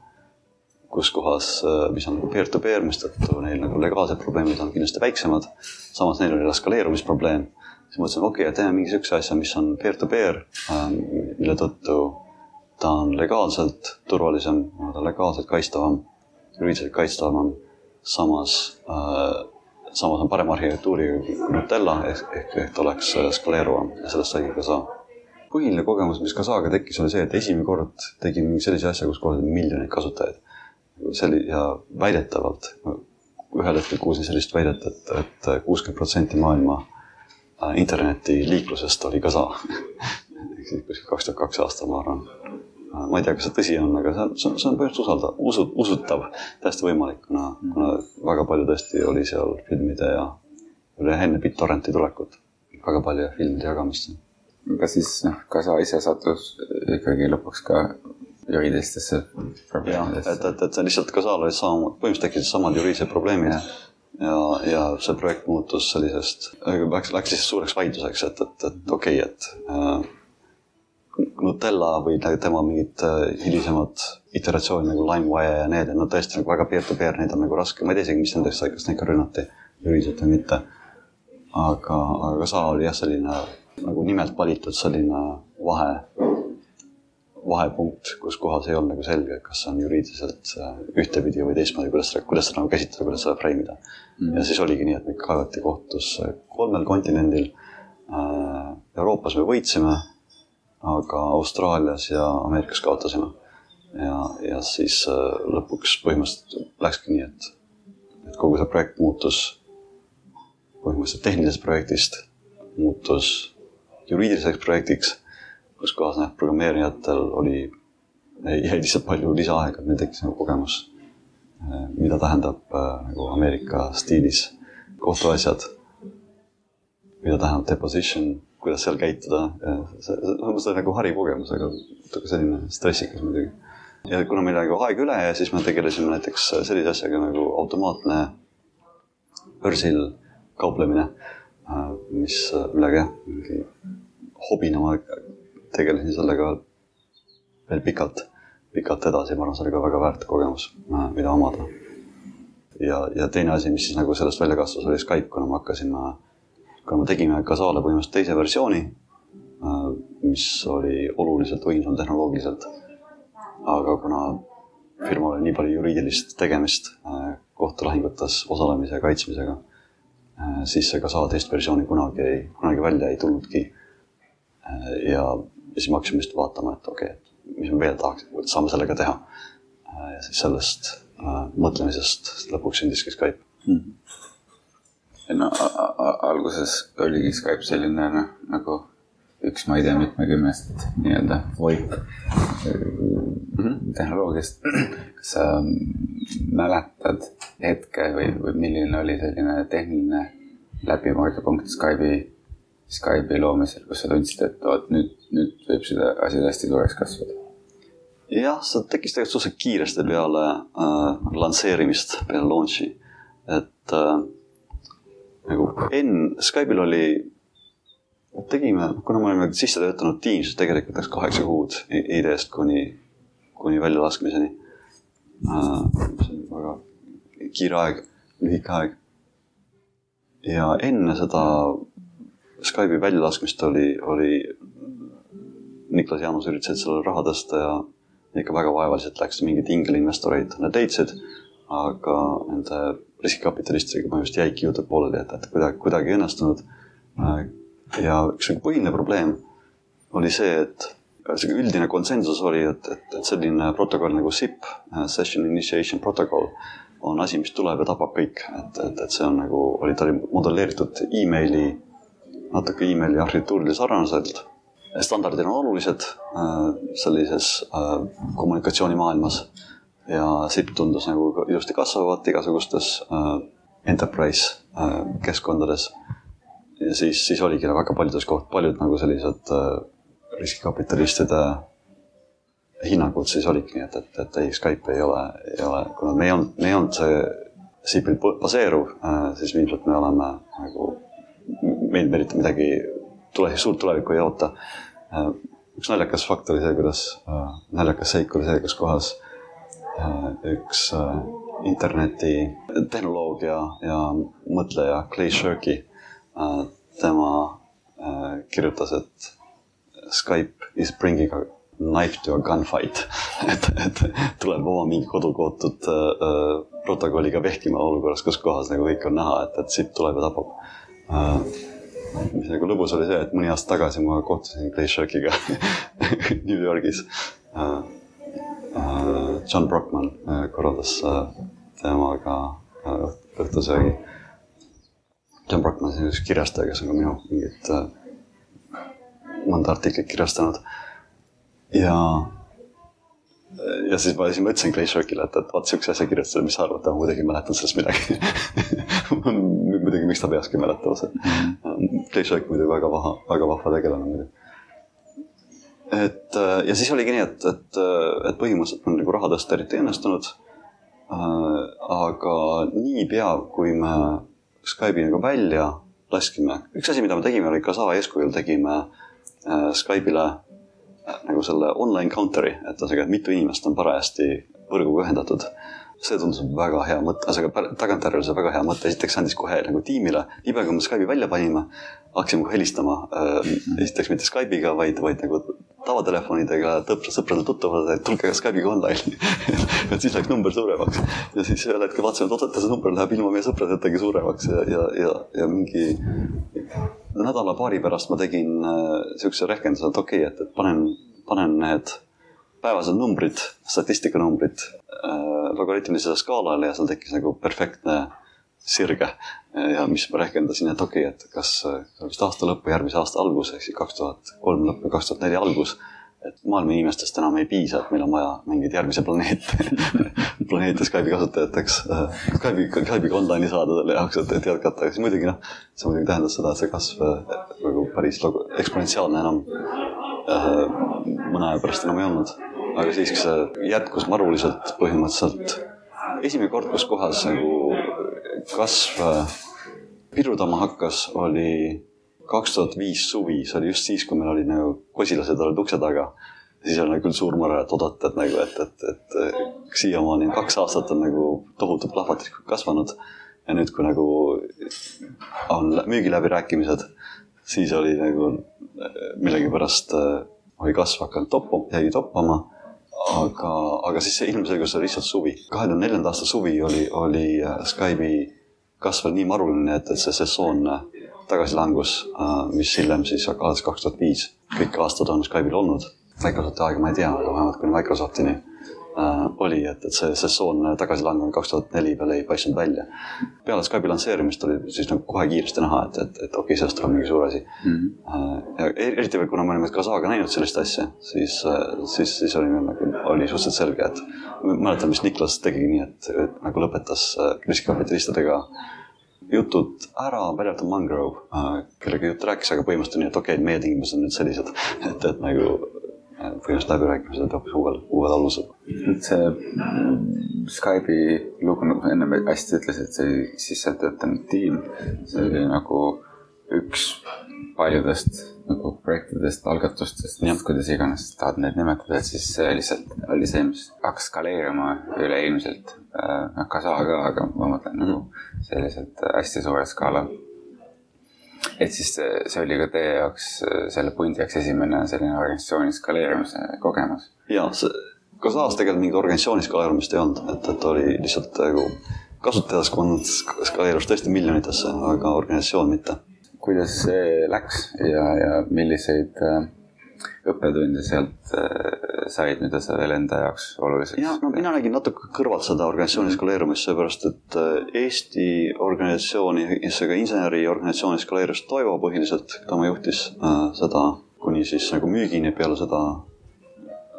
kus kohas, äh, mis on nagu peer-to-peer, mistõttu neil nagu legaalsed probleemid on kindlasti väiksemad. samas neil oli eskaleerumisprobleem. siis mõtlesin, okei okay,, teeme mingi siukse asja, mis on peer-to-peer, ähm, mille tõttu ta on legaalselt turvalisem, ta on legaalselt kaitstavam, juriidiliselt kaitstavam. samas äh,, samas on parema arhitektuuriga kui Nutella ehk, ehk, ehk ta oleks eskaleeruvam ja sellest saigi ka saa põhiline kogemus, mis Kasaga tekkis, oli see, et esimene kord tegin mingi sellise asja, kus kohal oli miljoneid kasutajaid see oli ja väidetavalt, ühel hetkel kuulsin sellist väidet et, et, kuuskümmend protsenti maailma äh, internetiliiklusest oli Kasa kuskil kaks tuhat kaks aasta, ma arvan. Äh, ma ei tea, kas see tõsi on, aga see on, see on, see on põhimõtteliselt usalda, usu, usutav, täiesti võimalik, kuna, kuna väga palju tõesti oli seal filmide ja oli enne BitTorrenti tulekut väga palju filmide jagamist. aga siis noh, Kasa ise sattus ikkagi lõpuks ka juriidilistesse probleemidesse. et, et, et see lihtsalt ka seal olid sama, põhimõtteliselt tekkisid samad juriidilised probleemid ja, ja, ja see projekt muutus sellisest, läks, läks lihtsalt suureks vaidluseks, et, et, et okei okay,, et äh, Nutella või tema mingid äh, hilisemad iteratsioonid nagu LimeWire ja need, no tõesti nagu väga peer-to-peer, neid on nagu raske, ma ei tea isegi, mis nendest sai, kas neid ka rünnati juriidiliselt või mitte. aga, aga ka saa oli jah, selline nagu nimelt valitud selline vahe vahepunkt, kus kohas ei olnud nagu selge, kas on juriidiliselt äh, ühtepidi või teistmoodi, kuidas seda, kuidas seda nagu käsitleda, kuidas seda freimida mm.. ja siis oligi nii, et meid kaevati kohtusse kolmel kontinendil. Äh, Euroopas me võitsime, aga Austraalias ja Ameerikas kaotasime. ja, ja siis äh, lõpuks põhimõtteliselt läkski nii, et, et kogu see projekt muutus põhimõtteliselt tehnilisest projektist muutus juriidiliseks projektiks kus kohas noh, programmeerijatel oli, jäi lihtsalt palju lisaaega, et neil tekkis nagu kogemus, eh, mida tähendab äh, nagu Ameerika stiilis kohtuasjad, mida tähendab deposition, kuidas seal käituda, see, see, see on nagu hariv kogemus, aga natuke selline stressikas muidugi. ja kuna meil oli nagu aeg üle ja siis me tegelesime näiteks sellise asjaga nagu automaatne börsil kauplemine, mis, millega jah, mingi hobina ma tegelesin sellega veel pikalt. pikalt edasi, ma arvan, see oli ka väga väärt kogemus, mida omada. ja, ja teine asi, mis siis nagu sellest välja kasvas, oli Skype, kuna me hakkasime, kuna me tegime Kasale põhimõtteliselt teise versiooni, mis oli oluliselt võimsam tehnoloogiliselt. aga kuna firmal oli nii palju juriidilist tegemist kohtulahingutes osalemise ja kaitsmisega, siis see Kasa teist versiooni kunagi ei, kunagi välja ei tulnudki. ja, ja siis me hakkasime just vaatama, et okei okay,, et mis me veel tahaks, saame sellega teha. ja siis sellest äh, mõtlemisest lõpuks sündiski Skype mm. -hmm. no alguses oligi Skype selline noh, nagu üks, ma ei tea, mitmekümnest nii-öelda VoIP mm -hmm. tehnoloogiast. kas sa mäletad hetke või, või milline oli selline tehniline läbimurdepunkt Skype'i, Skype'i loomisel, kus sa tundsid, et vot nüüd, nüüd võib seda asi hästi suureks kasvada? jah, see tekkis tegelikult suhteliselt kiiresti peale äh, lansseerimist, peale launch'i. et äh, nagu enne, Skype'il oli tegime, kuna me olime sisse töötanud Teamsis, tegelikult läks kaheksa kuud ideest kuni, kuni väljalaskmiseni äh,. see on väga kiire aeg, lühike aeg. ja enne seda Skype'i väljalaskmist oli, oli Niklas Jaanus üritasid sellele raha tõsta ja ikka väga vaevaliselt läks, mingeid ingelinvestoreid nad leidsid, aga nende riskikapitalistidega põhimõtteliselt jäigi jutud pooleli, et, et kuidagi, kuidagi ei õnnestunud. Ja üks põhiline probleem oli see, et see üldine konsensus oli, et, et, et selline protokoll nagu SIP, Session Initiation Protocol, on asi, mis tuleb ja tapab kõik, et, et, et see on nagu, oli, ta oli modelleeritud emaili, natuke emaili arhitektuurile sarnaselt. standardid on olulised äh, sellises äh, kommunikatsioonimaailmas ja SIP tundus nagu ilusti kasvavat igasugustes äh, enterprise keskkondades ja siis, siis oligi väga paljudes koht-, paljud nagu sellised riskikapitalistide hinnangud siis olidki nii, et, et, et ei, Skype ei ole, ei ole, kuna me ei olnud, me ei olnud see SIP-il baseeruv siis ilmselt me oleme nagu, meil me eriti midagi tule, suurt tulevikku ei oota äh,. üks naljakas fakt oli see, kuidas äh,, naljakas seik oli see, kus kohas äh, üks interneti tehnoloogia ja mõtleja Clay Shirky tema kirjutas, et Skype is bringing a knife to a gunfight et, et tuleb oma mingi kodukootud protokolliga vehkima olukorras, kus kohas nagu kõik on näha, et, et siit tuleb ja tapab. Mis nagu lõbus oli see, et mõni aasta tagasi ma kohtusin Clay Shirkiga New Yorgis äh,. Äh, John Brockman äh, korraldas äh, temaga äh, õhtusöögi John Brockman, see on üks kirjastaja, kes on ka minu mingit äh, mõnda artiklit kirjastanud. ja, ja siis ma siis mõtlesin Clay Shirkile, et, et vaat siukse asja kirjutasin, mis sa arvad, ta muidugi ei mäletanud sellest midagi muidugi, miks ta peakski mäletama seda. Clay Shirk muidugi väga vaha, väga vahva tegelane muidu. et äh, ja siis oligi nii, et, et, et põhimõtteliselt mul nagu raha tõsta eriti ei õnnestunud. Äh, aga niipea, kui me Skype'i nagu välja laskime. üks asi, mida me tegime, oli Kasa eeskujul tegime äh, Skype'ile äh, nagu selle online counter'i, et ühesõnaga, et mitu inimest on parajasti võrguga ühendatud see tundus väga hea mõte, ühesõnaga tagantjärele see väga hea mõte, esiteks andis kohe nagu tiimile, niipea kui me Skype'i välja panime, hakkasime kohe helistama äh,. esiteks mitte Skype'iga, vaid, vaid nagu tavatelefonidega tõpra, sõpradele, tuttavadele, et tulge Skype'iga online'i et siis läks number suuremaks ja siis ühel hetkel vaatasime, et oot, et see number läheb ilma meie sõpradetagi suuremaks ja, ja, ja, ja mingi nädala-paari pärast ma tegin äh, siukse rehkenduse, et okei okay,, et, et panen, panen need päevased numbrid, statistikanumbrid äh, logaritmilisele skaalale ja seal tekkis nagu perfektne sirge. ja mis ma rehkendasin, et okei okay,, et kas vist aasta lõppu, järgmise aasta algus ehk siis kaks tuhat kolm lõpp või kaks tuhat neli algus. et maailma inimestest enam ei piisa, et meil on vaja mingeid järgmisi planeete planeete Skype'i kasutajateks äh,. Skype'i, Skype'iga online'i saada selle jaoks, et, et jätkata, siis muidugi noh, see muidugi tähendas seda, et see kasv äh, nagu päris eksponentsiaalne enam äh, mõne aja pärast enam ei olnud aga siiski see jätkus maruliselt põhimõtteliselt. esimene kord, kus kohas nagu kasv pidurdama hakkas, oli kaks tuhat viis suvi, see oli just siis, kui meil oli nagu kosilased olid ukse taga. siis oli küll suur mure, et oodata, et nagu, et, et, et siiamaani kaks aastat on nagu tohutu plahvatuslikult kasvanud. ja nüüd, kui nagu on müügiläbirääkimised, siis oli nagu millegipärast oli kasv hakanud toppama, jäi toppama aga, aga siis see ilmselgelt oli lihtsalt suvi. kahe tuhande neljanda aasta suvi oli, oli Skype'i kasv nii maruline, et, et see sessioon tagasilangus, mis hiljem siis alates kaks tuhat viis, kõik aastad on Skype'il olnud. Microsofti aega ma ei tea, aga vähemalt kuni Microsoftini äh, oli, et, et see sessioon tagasilangemine kaks tuhat neli veel ei paistnud välja. peale Skype'i lansseerimist oli siis nagu kohe kiiresti näha, et, et, et okei okay,, sellest tuleb mingi suur asi mm. -hmm. ja eriti veel, kuna me olime Kasaga näinud sellist asja, siis, äh, siis, siis oli meil nagu, oli suhteliselt selge, et mäletan, mis Niklas tegigi nii, et, nagu lõpetas äh, riskikapitalistidega jutud ära, välja arvatud Mangrove, kellega jutt rääkis, aga põhimõtteliselt nii, et okei okay,, meie tingimused on nüüd sellised, et, et nagu põhimõtteliselt läbirääkimised hoopis uuel, alusel. et see Skype'i lugu, nagu ennem hästi ütlesid, see sissetöötanud tiim, see oli nagu üks paljudest nagu projektidest, algatustest, kuidas iganes tahad neid nimetada, et siis see lihtsalt oli see, mis hakkas skaleeruma üleilmselt äh,. Kasa ka, aga ma mõtlen nagu selliselt hästi suurel skaalal et siis see oli ka teie jaoks, selle pundi jaoks esimene selline organisatsiooni skaleerimise kogemus? ja, see, Kasaas tegelikult mingit organisatsiooni skaleerumist ei olnud, et, et oli lihtsalt nagu kasutajaskond skaleerus tõesti miljonitesse, aga organisatsioon mitte. kuidas see läks ja, ja milliseid äh, õppetunde sealt äh, said, mida sa veel enda jaoks oluliseks? ja, no mina nägin natuke kõrvalt seda organisatsiooni skaleerumist, seepärast et äh, Eesti organisatsiooni, seega inseneriorganisatsiooni skaleerus Toivo põhiliselt, tema juhtis äh, seda kuni siis nagu müügini, peale seda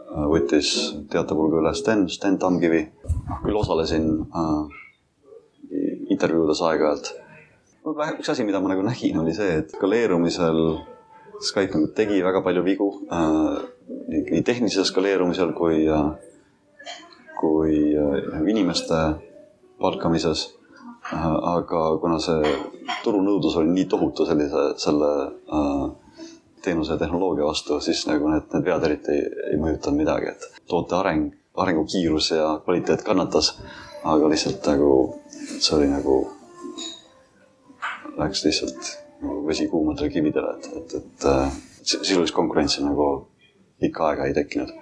võttis teatepulga üle Sten, Sten Tamkivi. küll osalesin äh, intervjuudes aeg-ajalt. üks asi, mida ma nagu nägin, oli see, et skaleerumisel Skype tegi väga palju vigu äh, nii tehnilise skaleerumisel kui äh,, kui äh, inimeste palkamises äh,. aga kuna see turunõudlus oli nii tohutu sellise, selle äh, teenuse ja tehnoloogia vastu, siis nagu need, need vead eriti ei, ei mõjutanud midagi, et toote areng, arengukiirus ja kvaliteet kannatas, aga lihtsalt nagu see oli nagu, läks lihtsalt vesi kuumadele kividele, et, et, et äh, sisulist konkurentsi nagu pikka aega ei tekkinud.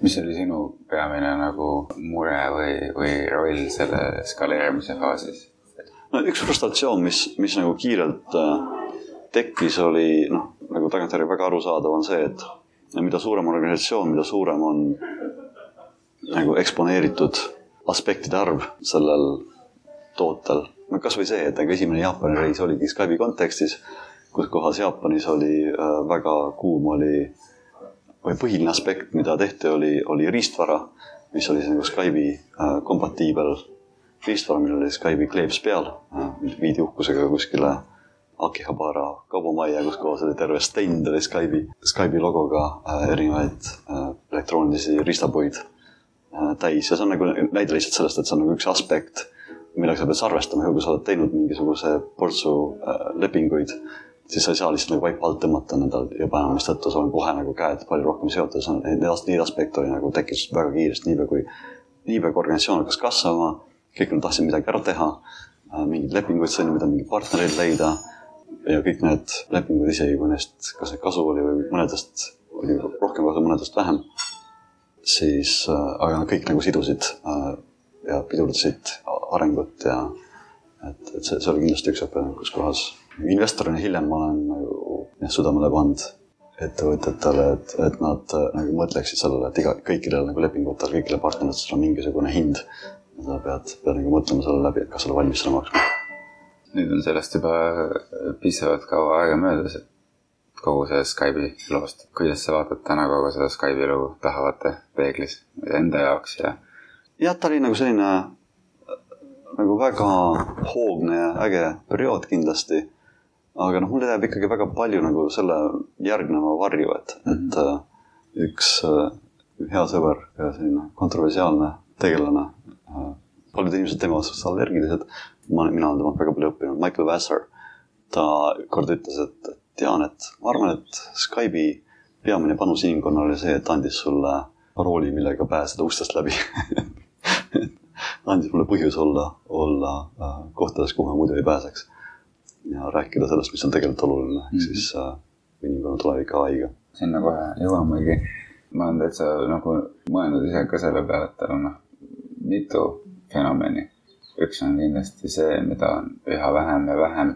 mis oli sinu peamine nagu mure või, või roll selle skaleerimise faasis? no üks frustratsioon, mis, mis nagu kiirelt äh, tekkis, oli noh, nagu tagantjärgi väga arusaadav, on see, et mida suurem organisatsioon, mida suurem on nagu eksponeeritud aspektide arv sellel tootel no kasvõi see, et aga esimene Jaapani reis oligi Skype'i kontekstis, kus kohas Jaapanis oli äh, väga kuum oli või põhiline aspekt, mida tehti, oli, oli riistvara, mis oli nagu Skype'i äh, kompatiibel riistvara, millel oli Skype'i kleeps peal, äh, viidi uhkusega kuskile Akihabara kaubamajja, kus kohas oli terve stend oli Skype'i, Skype'i logoga erinevaid elektroonilisi riistapuid täis. Ja see on nagu näide lihtsalt sellest, et see on nagu üks aspekt millega sa pead arvestama, kui sa oled teinud mingisuguse portsu äh, lepinguid, siis sa ei saa lihtsalt nagu vaipa alt tõmmata nendel juba enam, mistõttu sul on kohe nagu käed palju rohkem seotud, neid, neid aspekte oli nagu tekkis väga kiiresti, niipea kui, niipea kui organisatsioon hakkas kasvama, kõik nad tahtsid midagi ära teha, äh, mingeid lepinguid sõlmida, mingeid partnereid leida ja kõik need lepingud, isegi kui neist kas neid kasu oli või mõnedest oli rohkem kasu, mõnedest vähem, siis äh, aga nad kõik nagu sidusid äh, ja pidurdasid arengut ja et, et see, see oli kindlasti üks õppetund, kus kohas investorina hiljem ma olen nagu jah, südamele pannud ettevõtjatele, et, et nad äh, nagu mõtleksid sellele, et iga, kõikidel nagu lepingutel, kõigile partneritele on mingisugune hind. sa pead, pead nagu mõtlema selle läbi, et kas sa oled valmis seda maksma. nüüd on sellest juba piisavalt kaua aega möödas, et kogu sellest Skype'i loost. kuidas sa vaatad täna kogu seda Skype'i lugu tahavate peeglis enda jaoks ja? Jah, ta oli nagu selline nagu väga hoogne ja äge periood kindlasti. aga noh, mul jääb ikkagi väga palju nagu selle järgneva varju, et et äh, üks äh, hea sõber ja selline kontroversiaalne tegelane äh,. paljud inimesed tema suhtes allergilised. ma, mina olen temalt väga palju õppinud, Michael Vassar. ta kord ütles, et, et Jaan, et ma arvan, et Skype'i peamine panus inimkonnale oli see, et andis sulle parooli, millega pääseda ustest läbi andis mulle põhjuse olla, olla äh, kohtades, kuhu ma muidu ei pääseks. ja rääkida sellest, mis on tegelikult oluline, ehk mm -hmm. siis äh, inimkonna tulevik ai-ga. sinna kohe jõuamegi. ma olen täitsa nagu mõelnud ise ka selle peale, et tal on noh, mitu fenomeni. üks on kindlasti see, mida on üha vähem ja vähem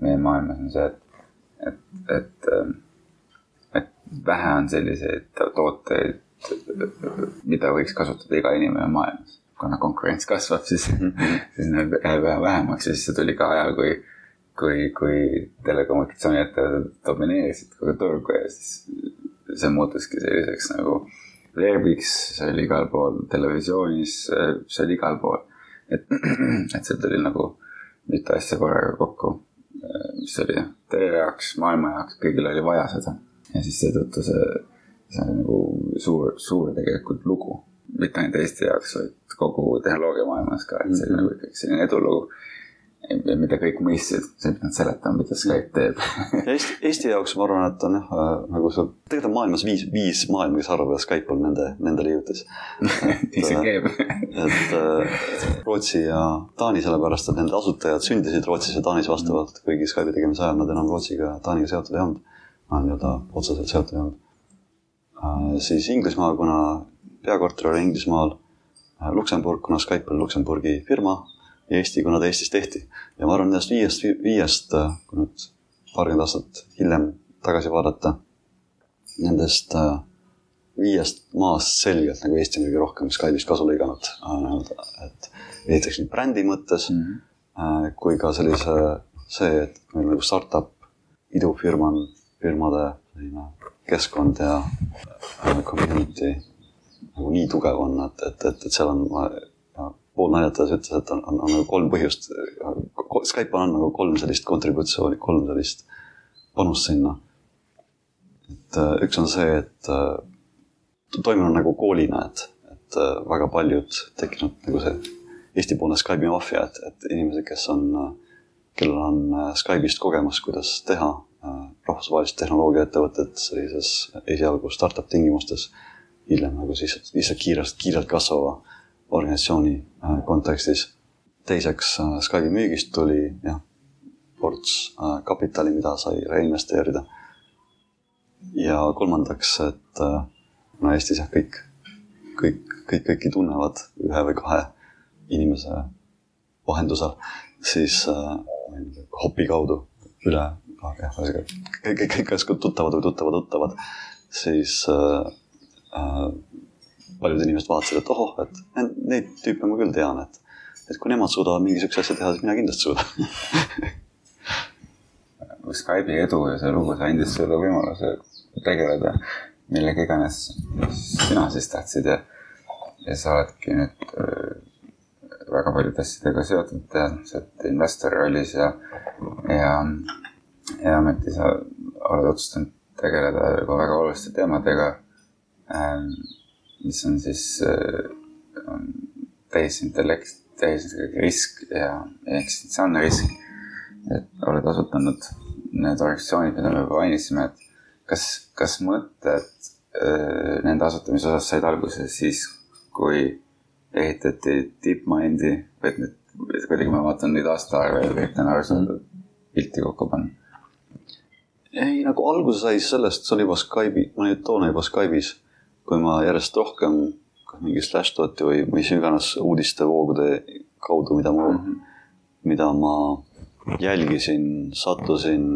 meie maailmas, on see, et, et, et, ähm, et vähe on selliseid tooteid, mida võiks kasutada iga inimene maailmas. kuna konkurents kasvab, siis, siis need jääb üha vähemaks ja siis see tuli ka ajal, kui kui, kui telekommunikatsiooniettevõtted domineerisid kogu turgu ja siis see muutuski selliseks nagu veebiks, see oli igal pool televisioonis, see oli igal pool. et, et see tuli nagu mitu asja korraga kokku, mis oli teie jaoks, maailma jaoks, kõigil oli vaja seda. ja siis seetõttu see, see on nagu suur, suur tegelikult lugu. mitte ainult Eesti jaoks, vaid kogu tehnoloogia maailmas ka, et see oli mm -hmm. nagu ikkagi selline edulugu mida kõik mõistsid, sa ei pidanud seletama, mida Skype teeb Eesti, Eesti jaoks ma arvan, et on jah, äh, nagu sa, tegelikult on maailmas viis, viis maailma, kes arvavad, et Skype on nende, nendele jõudis. ise keeb. et äh, Rootsi ja Taani, sellepärast et nende asutajad sündisid Rootsis ja Taanis vastavalt, kuigi Skype'i tegemise ajal nad enam Rootsiga ja Taaniga seotud ei olnud. nii-öelda otseselt seotud ei olnud. Äh, siis Inglismaa, kuna peakorter oli Inglismaal, Luksemburg, kuna Skype oli Luksemburgi firma Eesti, kuna ta Eestis tehti. ja ma arvan, nendest viiest, viiest, kui nüüd paarkümmend aastat hiljem tagasi vaadata, nendest äh, viiest maast selgelt nagu Eesti on kõige rohkem Skype'ist kasu lõiganud. et esiteks nii brändi mõttes mm -hmm. kui ka sellise, see, et meil nagu startup idufirma on, firmade selline keskkond ja äh, community nagu nii tugev on, et, et, et, et seal on pool naljatades ütles, et on, on, on nagu kolm põhjust. Skype on nagu kolm sellist kontributsiooni, kolm sellist panust sinna. et äh, üks on see, et äh, toimunud nagu koolina, et, et väga paljud tekkinud nagu see Eesti-poolne Skype'i maffia, et, et inimesed, kes on, kellel on Skype'ist kogemus, kuidas teha rahvusvahelist tehnoloogiaettevõtet sellises esialgu startup tingimustes, hiljem nagu siis lihtsalt kiirelt, kiirelt kasvava organisatsiooni äh, kontekstis. teiseks äh, Skype'i müügist tuli jah, ports äh, kapitali, mida sai reinvesteerida. ja kolmandaks, et no Eestis jah, kõik, kõik, kõik kõiki tunnevad ühe või kahe inimese vahendusel, siis hopi kaudu üle, jah, ühesõnaga kõik, kõik, kas tuttavad või tuttavad tuttavad, siis äh, paljud inimesed vaatasid, et ohoh, et neid tüüpe ma küll tean, et, et kui nemad suudavad mingi siukse asja teha, siis mina kindlasti suudan. Skype'i edu ja see lugu, see andis sulle võimaluse tegeleda millega iganes sina siis tahtsid ja, ja sa oledki nüüd äh, väga paljude asjadega seotud, sa oled investori rollis ja, ja, ja ometi sa oled otsustanud tegeleda ka väga oluliste teemadega ähm, mis on siis äh, tehisintellekt, tehisrisk ja eksistentsiaalne risk. et oled asutanud need organisatsioonid, mida me juba mainisime, et kas, kas mõtted äh, nende asutamise osas said alguse siis, kui ehitati DeepMindi, et nüüd kuidagi ma vaatan neid aastaarve ja üritan aru saada, pilti kokku panna. Ei, nagu alguse sai sellest, see oli juba Skype'i, ma olin toona juba Skype'is kui ma järjest rohkem kas mingi Slashdoti või mis iganes uudistevoogude kaudu, mida ma mm, -hmm. mida ma jälgisin, sattusin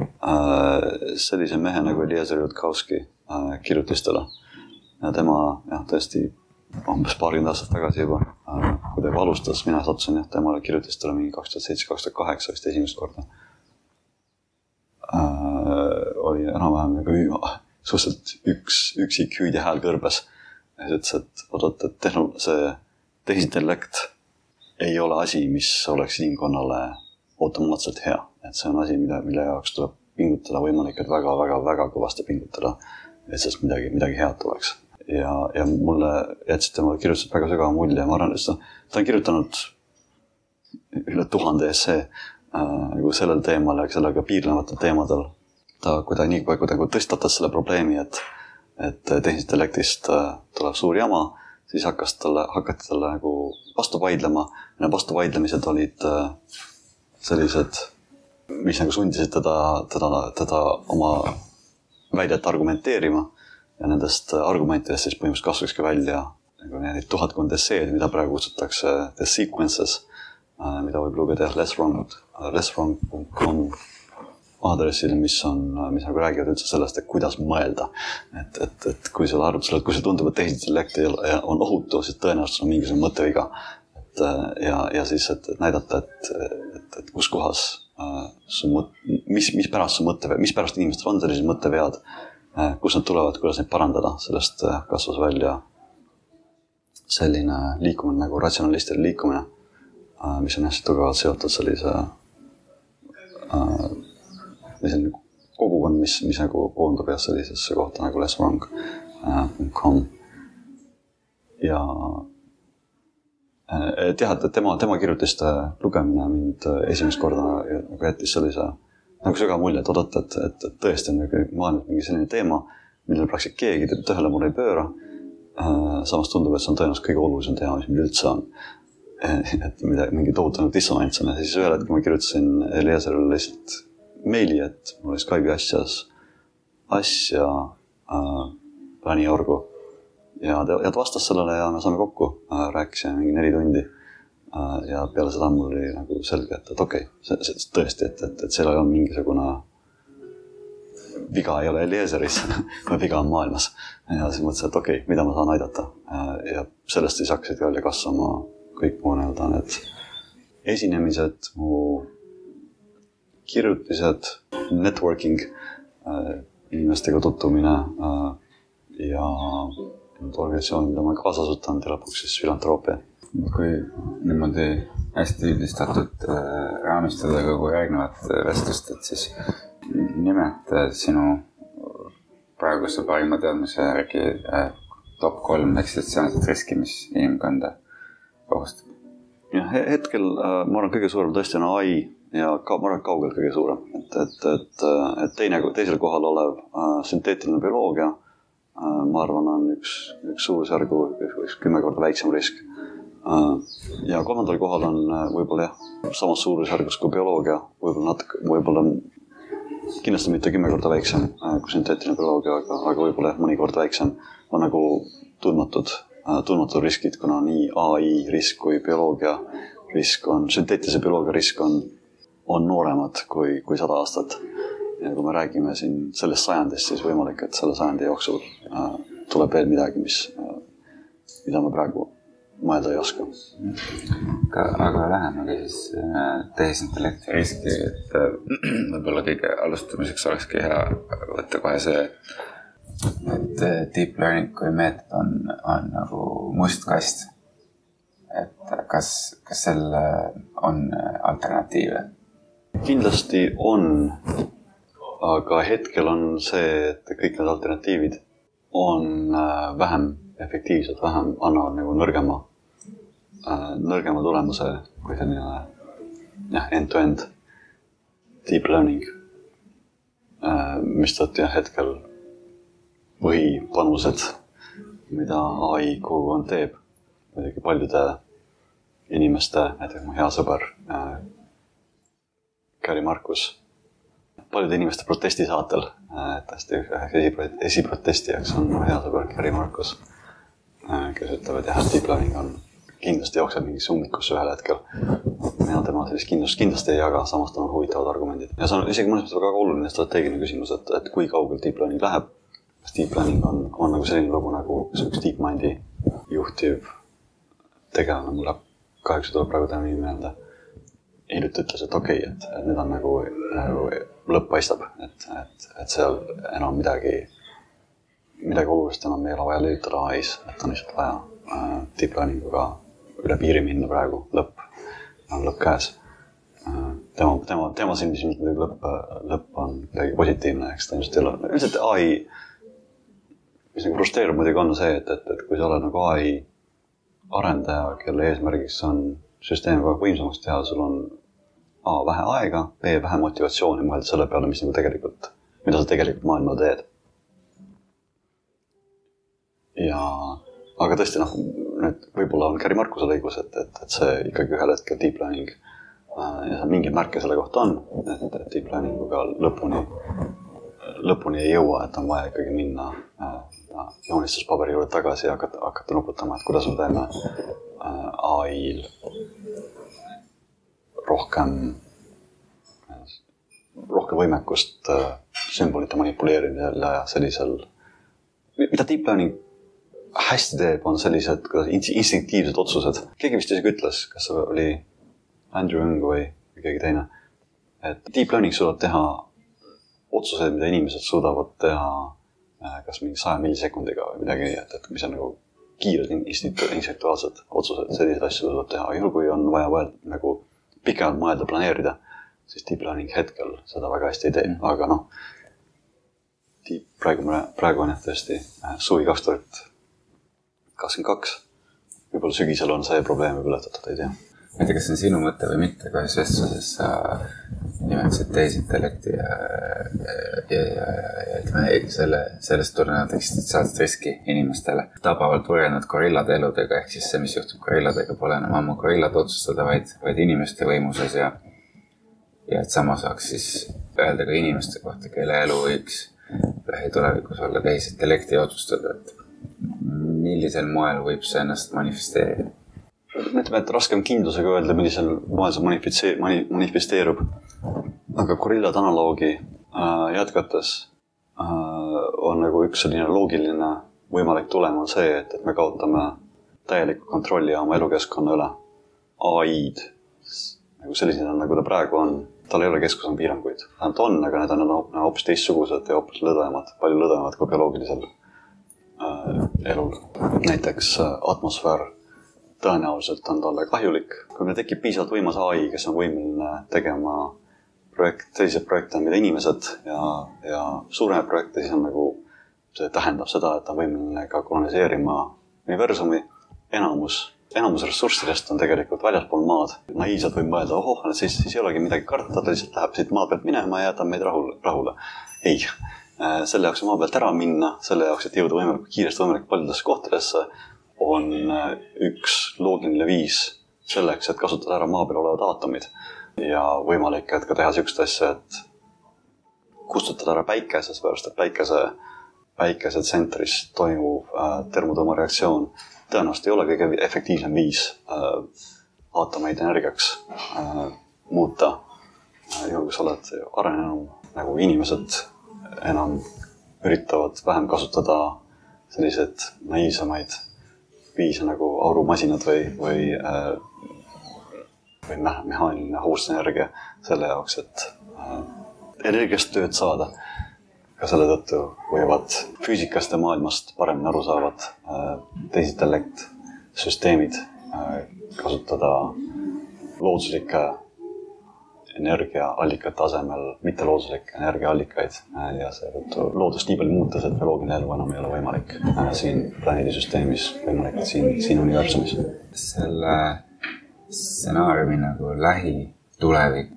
äh, sellise mehe nagu Eliezer Jutkowski äh, kirjutistele. ja tema jah, tõesti umbes paarkümmend aastat tagasi juba äh,, kui ta juba alustas, mina sattusin jah temale kirjutistele mingi kaks tuhat seitse, kaks tuhat kaheksa vist esimest korda äh,. Oli enam-vähem nagu suhteliselt üks, üksik hüüdja hääl kõrbes. ja siis ütles, et oot-oot, et tehno-, see tehisintellekt ei ole asi, mis oleks inimkonnale automaatselt hea. et see on asi, mille, mille jaoks tuleb pingutada võimalik, et väga-väga-väga kõvasti pingutada, et sellest midagi, midagi head tuleks. ja, ja mulle jätsid tema kirjutused väga sügava mulje, ma arvan, et ta, on kirjutanud üle tuhande essee äh, nagu sellel teemal ja sellega piirnevatel teemadel ta, kui ta nii, kui ta nagu tõstatas selle probleemi, et, et tehnilisest intellektist äh, tuleb suur jama, siis hakkas talle, hakati talle nagu vastu vaidlema. Need vastuvaidlemised olid äh, sellised, mis nagu sundisid teda, teda, teda oma väidet argumenteerima. ja nendest argumentidest siis põhimõtteliselt kasvaski välja nagu neid tuhatkond esseed, mida praegu kutsutakse the sequences, mida võib lugeda jah, lesswrong, lesswrong.com aadressil, mis on, mis nagu räägivad üldse sellest, et kuidas mõelda. et, et, et kui selle arvutusele, kui see tundub, et tehisintellekt on ohutu, siis tõenäoliselt on mingisugune mõtteviga. et ja, ja siis, et, näidata, et, et, et kus kohas äh, su mõt-, mis, mispärast su mõttevead, mispärast inimestel on sellised mõttevead äh,, kust nad tulevad, kuidas neid parandada, sellest äh, kasvas välja selline liikumine nagu ratsionalistide liikumine äh,, mis on hästi tugevalt seotud sellise äh, või selline kogukond, mis, mis nagu koondub jah sellisesse kohta nagu lesswrong.com äh,. ja äh, et jah, et tema, tema kirjutiste lugemine mind esimest korda nagu jättis sellise nagu sügava mulje, et oodata, et, et, et tõesti on nagu maailmas mingi selline teema, millele praktiliselt keegi tähelepanu ei pööra äh,. samas tundub, et see on tõenäoliselt kõige olulisem teema, mis meil üldse on et midagi, mingi tohutu nagu dissonants on ja siis ühel hetkel ma kirjutasin Eliezerile lihtsalt meili, et mul oli Skype'i asjas, asja äh, Läni Orgu. ja ta, ja ta vastas sellele ja me saime kokku äh,, rääkisime mingi neli tundi äh,. ja peale seda mul oli nagu selge, et, et okei okay,, see, see tõesti, et, et, et seal on mingisugune viga ei ole Eliezeris vaid viga on maailmas. ja siis mõtlesin, et okei okay,, mida ma saan aidata. Äh, ja sellest siis hakkasid välja kasvama kõik mu nii-öelda need esinemised, mu kirjutised, networking, äh, inimestega tutvumine äh, ja need organisatsioonid, mida ma kaasa asutan ja lõpuks siis filantroopia. kui niimoodi hästi üldistatud äh, raamistada kogu järgnevat vestlust, et siis nimeta sinu praeguse parima teadmise järgi top kolm eksistentsiaalset riski, mis inimkonda ohustab? jah, hetkel ma arvan, kõige suurem tõesti on ai ja ka, ma arvan, et kaugelt kõige suurem, et, et, et, et teine, teisel kohal olev äh, sünteetiline bioloogia äh,, ma arvan, on üks, üks suurusjärgu, üks kümme korda väiksem risk äh,. ja kolmandal kohal on äh, võib-olla jah, samas suurusjärgus kui bioloogia, võib-olla natuke, võib-olla kindlasti mitte kümme korda väiksem äh, kui sünteetiline bioloogia, aga, aga võib-olla jah, mõni kord väiksem, on nagu tundmatud äh,, tundmatud riskid, kuna nii ai risk kui bioloogia risk on, sünteetilise bioloogia risk on on nooremad kui, kui sada aastat. ja kui me räägime siin sellest sajandist, siis võimalik, et selle sajandi jooksul äh, tuleb veel midagi, mis äh,, mida me praegu mõelda ei oska. aga, aga lähemegi siis äh, tehisintellekti riski, et äh, võib-olla kõige alustamiseks olekski hea võtta kohe see, et äh, deep learning kui meetod on, on nagu must kast. et kas, kas seal on alternatiive? kindlasti on, aga hetkel on see, et kõik need alternatiivid on äh, vähem efektiivsed, vähem annavad nagu nõrgema, äh, nõrgema tulemuse kui selline jah, end-to-end deep learning. Äh, mistõttu jah, hetkel põhipanused, mida ai kogukond teeb, muidugi paljude inimeste, näiteks mu hea sõber Gary Markus paljude inimeste protestisaatel, et hästi üheks esiprotestijaks on mu hea sõber Gary Markus, kes ütleb, et jah, et deep learning on, kindlasti jookseb mingisse ummikusse ühel hetkel. mina tema sellist kindlust kindlasti ei jaga, samas tal on huvitavad argumendid ja see on isegi mõnes mõttes väga oluline strateegiline küsimus, et, et kui kaugel deep learning läheb. Kas deep learning on, on nagu selline lugu nagu üks DeepMindi juhtiv tegelane, mul läheb kahjuks ei tule praegu tema nimi meelde hiljuti ütles, et okei okay,, et, et nüüd on nagu, nagu lõpp paistab, et, et, et seal enam midagi, midagi olulist enam ei ole vaja lülitada ai-s, et on lihtsalt vaja äh, deep learning uga üle piiri minna praegu, lõpp, lõpp käes äh,. tema, tema, tema silmis muidugi lõpp, lõpp on midagi positiivne, eks ta ilmselt ei ole, üldiselt ai, mis nagu frustreerib muidugi on see, et, et, et kui sa oled nagu ai arendaja, kelle eesmärgiks on süsteemi kogu aeg võimsamaks teha, sul on A vähe aega, B vähe motivatsiooni mõelda selle peale, mis nagu tegelikult mida sa tegelikult maailmale teed. ja, aga tõesti noh, nüüd võib-olla on Gary Markusel õigus, et, et, et see ikkagi ühel hetkel deep learning äh, ja seal mingeid märke selle kohta on, et, et deep learning uga lõpuni, lõpuni ei jõua, et on vaja ikkagi minna äh, joonistuspaberi juurde tagasi ja hakata, hakata nuputama, et kuidas me teeme äh, ai-l rohkem, rohkem võimekust äh, sümbolite manipuleerimisel ja sellisel, mida deep learning hästi teeb, on sellised instinktiivsed otsused. keegi vist isegi ütles, kas see oli Andrew Young või keegi teine, et deep learning suudab teha otsuseid, mida inimesed suudavad teha kas mingi saja millisekundiga või midagi, et, et mis on nagu kiired instinktuaalsed otsused, selliseid asju suudab teha, juhul kui on vaja võelda, nagu pikemalt mõelda, planeerida, siis deep learning hetkel seda väga hästi ei tee, aga noh. praegu, praegu on jah tõesti äh, suvi kaks tuhat kakskümmend kaks. võib-olla sügisel on see probleem juba ületatud, ei tea. Ma ei tea, kas see on sinu mõte või mitte, aga ühes vestluses sa nimetasid tehisintellekti ja, ja, ja, ja, ja ütleme selle, sellest tulenevalt eksistentsiaalset riski inimestele. tabavalt võrrelnud gorillade eludega, ehk siis see, mis juhtub gorilladega, pole enam ammu gorillade otsustada, vaid, vaid inimeste võimuses ja ja et sama saaks siis öelda ka inimeste kohta, kelle elu võiks lähitulevikus olla tehisintellekti otsustada, et millisel moel võib see ennast manifesteerida? Ütleme, et raskem kindlusega öelda, millisel moel see manifitse-, mani-, manifesteerub. aga gorillade analoogi äh, jätkates äh, on nagu üks selline loogiline võimalik tulem on see, et, et me kaotame täieliku kontrolli oma elukeskkonna üle. ai-d nagu sellisena, nagu ta praegu on, tal ei ole keskkonna piiranguid. vähemalt on, aga need on hoopis teistsugused ja hoopis lõdvemad, palju lõdvemad kui bioloogilisel Äh, elul. näiteks äh, atmosfäär tõenäoliselt on talle kahjulik. kui meil tekib piisavalt võimas ai, kes on võimeline tegema projekt, selliseid projekte, mida inimesed ja, ja suuremaid projekte, siis on nagu, see tähendab seda, et ta on võimeline ka koloniseerima universumi. enamus, enamus ressurssidest on tegelikult väljaspool maad. naiivselt võib mõelda, ohoh, siis, siis ei olegi midagi karta, ta lihtsalt läheb siit maa pealt minema ja jätab meid rahule, rahule. ei Äh, selle jaoks, maa pealt ära minna, selle jaoks, et jõuda võimalikult kiiresti võimalikult paljudesse kohtadesse, on äh, üks loogiline viis selleks, et kasutada ära maa peal olevad aatomid. ja võimalik, et ka teha niisugust asja, et kustutada ära päike, seepärast et päikese, päikese tsentris toimuv äh, termotõmmareaktsioon tõenäoliselt ei ole kõige efektiivsem viis äh, aatomeid energiaks äh, muuta äh,. juhul, kui sa oled arenenum nagu inimesed enam üritavad vähem kasutada selliseid naiivsemaid viise nagu aurumasinad või, või äh, või mehaaniline hoovusenergia selle jaoks, et äh, energiast tööd saada. ka selle tõttu võivad füüsikast ja maailmast paremini aru saavad äh, tehisintellekt, süsteemid kasutada looduslikke energiaallikate asemel mittelooduslikke energiaallikaid äh, ja seetõttu loodust nii palju muutes, et bioloogiline elu enam ei ole võimalik äh, siin planeedisüsteemis, võimalik siin, siin universumis. selle stsenaariumi nagu lähitulevik,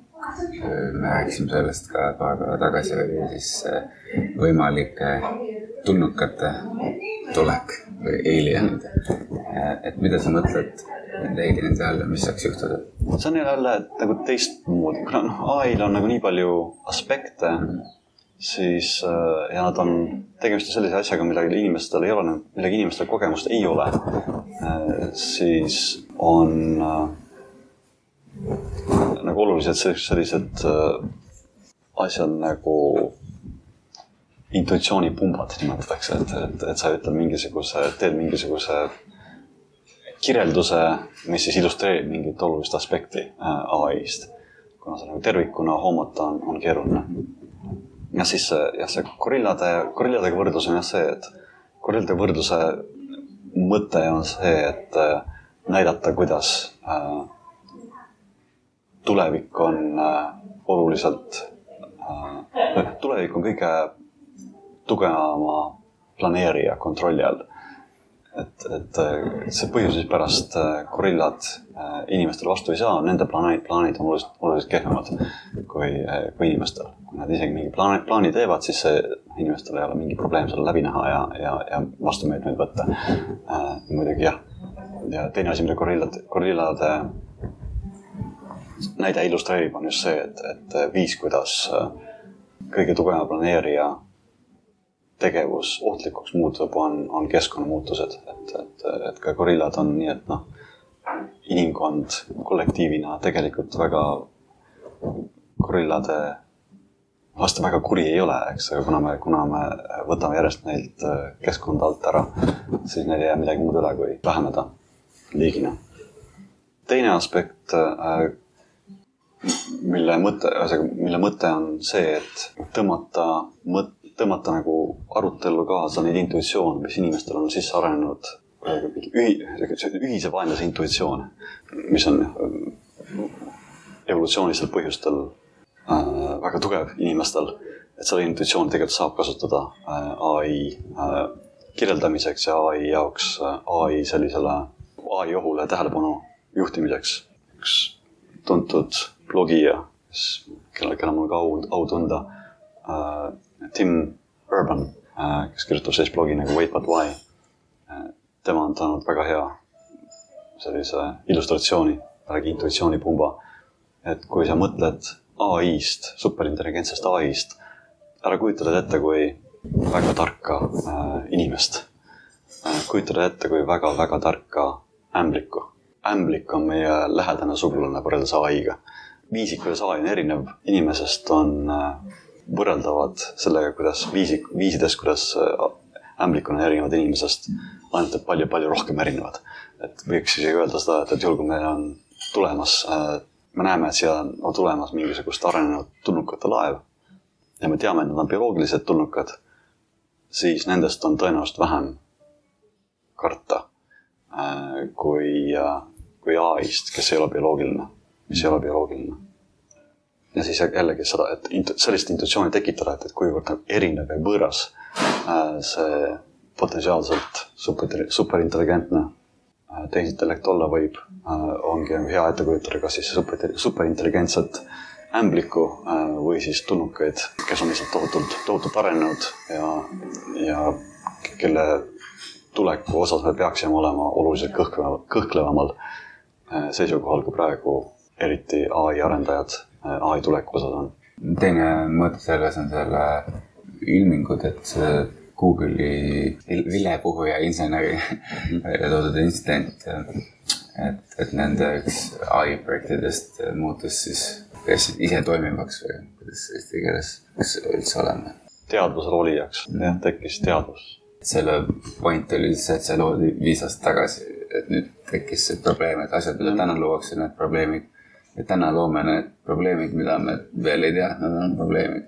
me rääkisime sellest ka paar päeva tagasi, oli siis võimalike tulnukate tulek või alienid. et mida sa mõtled alienide all, mis saaks juhtuda? see on jälle nagu teistmoodi, kuna noh, ai-l on nagu nii palju aspekte mm, -hmm. siis äh, ja nad on, tegemist on sellise asjaga, millega inimestel ei ole, millega inimestel kogemust ei ole, äh, siis on äh, nagu olulised sellised asjad nagu intuitsioonipumbad nimetatakse, et, et, et sa ütled mingisuguse, teed mingisuguse kirjelduse, mis siis illustreerib mingit olulist aspekti äh, ai-st. kuna see nagu tervikuna hoomata on, on keeruline. ja siis jah, see gorillade, gorilladega võrdlus on jah see, et gorillade võrdluse mõte on see, et äh, näidata, kuidas äh, tulevik on oluliselt, tulevik on kõige tugevama planeerija kontrolli all et, et see põhjus, mispärast äh, gorillad äh, inimestele vastu ei saa, nende plaanid, plaanid on oluliselt, oluliselt kehvemad kui, äh, kui inimestel. kui nad isegi mingi plaani, plaani teevad, siis see inimestel ei ole mingi probleem seda läbi näha ja, ja, ja vastumeetmeid võtta äh,. muidugi jah. ja teine asi, mida gorillad, gorillade näide illustreerib, on just see, et, et viis, kuidas äh, kõige tugevama planeerija tegevus ohtlikuks muutub, on, on keskkonnamuutused, et, et, et ka gorillad on nii, et noh, inimkond kollektiivina tegelikult väga gorillade vastu väga kuri ei ole, eks, aga kuna me, kuna me võtame järjest neilt äh, keskkonda alt ära, siis neil ei jää midagi muud üle, kui väheneda liigina. teine aspekt, äh, mille mõte, ühesõnaga, mille mõte on see, et tõmmata mõt-, tõmmata nagu arutellu kaasa neid intuitsioone, mis inimestel on sisse arenenud, ühi-, ühise vaenlase intuitsioone, mis on evolutsioonilistel põhjustel äh, väga tugev inimestel, et seda intuitsiooni tegelikult saab kasutada äh, ai äh, kirjeldamiseks ja ai jaoks äh,, ai sellisele, ai ohule tähelepanu juhtimiseks. üks tuntud blogija, kes, kelle, kelle mul ka au, au tunda äh,, Tim Urban äh,, kes kirjutab sellist blogi nagu Wait But Why äh,. tema on saanud väga hea sellise illustratsiooni, jällegi intuitsioonipumba. et kui sa mõtled ai-st, superintelligentsest ai-st, ära kujutada ette kui väga tarka äh, inimest äh,. kujutada ette kui väga-väga tarka ämblikku. ämblik on meie lähedane sugulane võrreldes ai-ga. viisik, kuidas ai on erinev inimesest, on äh, võrreldavad sellega, kuidas viisik, viisides, kuidas äh, ämblikuna erinevad inimesest, ainult et palju-palju rohkem erinevad. et võiks isegi öelda seda, et, et juhul, kui meil on tulemas äh, me näeme, et siia on tulemas mingisugust arenenud tulnukate laev ja me teame, et nad on bioloogilised tulnukad, siis nendest on tõenäoliselt vähem karta äh, kui, kui ai-st, kes ei ole bioloogiline, mis ei ole bioloogiline. Ja siis jällegi seda, et sellist intuitsiooni tekitada, et, et kuivõrd nagu erinev ja võõras äh, see potentsiaalselt super, superintelligentne tehisintellekt olla võib, äh, ongi hea ette kujutada kas siis super, superintelligentset ämblikku äh, või siis tulnukaid, kes on lihtsalt tohutult, tohutult arenenud ja, ja kelle tuleku osas me peaksime olema oluliselt kõhkleval, kõhklevamal äh, seisukohal kui praegu eriti ai arendajad ai tuleku osas on. teine mõte selles on selle ilmingud, et see Google'i vilepuhuja inseneri välja toodud intsident. et, et nende üks ai projektidest muutus siis, kas ise toimivaks või kuidas eesti keeles peaks üldse olema? teadvusel olijaks, jah, tekkis teadvus. selle point oli lihtsalt, et see loodi viis aastat tagasi, et nüüd tekkis see probleem, et asjad, mida täna luuakse, need probleemid. Ja täna loome need probleemid, mida me veel ei tea, et nad on probleemid.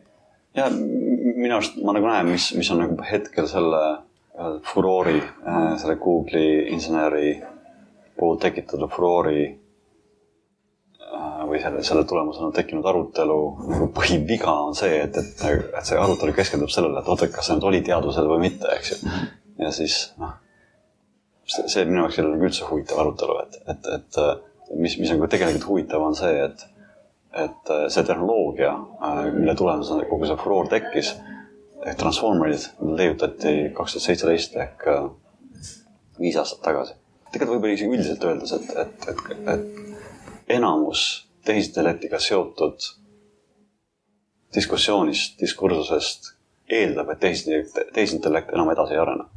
ja minu arust ma nagu näen, mis, mis on nagu hetkel selle äh, furoori, äh, selle Google'i inseneri poolt tekitatud furoori äh, või selle, selle tulemusena tekkinud arutelu nagu põhiviga on see, et, et, et see arutelu keskendub sellele, et oota, kas nüüd oli teadvusel või mitte, eks ju. ja siis noh, see, see minu jaoks ei ole nagu üldse huvitav arutelu, et, et, et mis, mis nagu tegelikult huvitav on see, et et äh, see tehnoloogia, äh, mille tulemusena kogu see furoor tekkis, ehk Transformerid leiutati kaks tuhat seitseteist ehk äh, viis aastat tagasi. tegelikult võib-olla isegi üldiselt öeldes, et, et, et, et enamus tehisintellektiga seotud diskussioonist, diskursusest eeldab, et tehisintellekt, tehisintellekt enam edasi ei arene.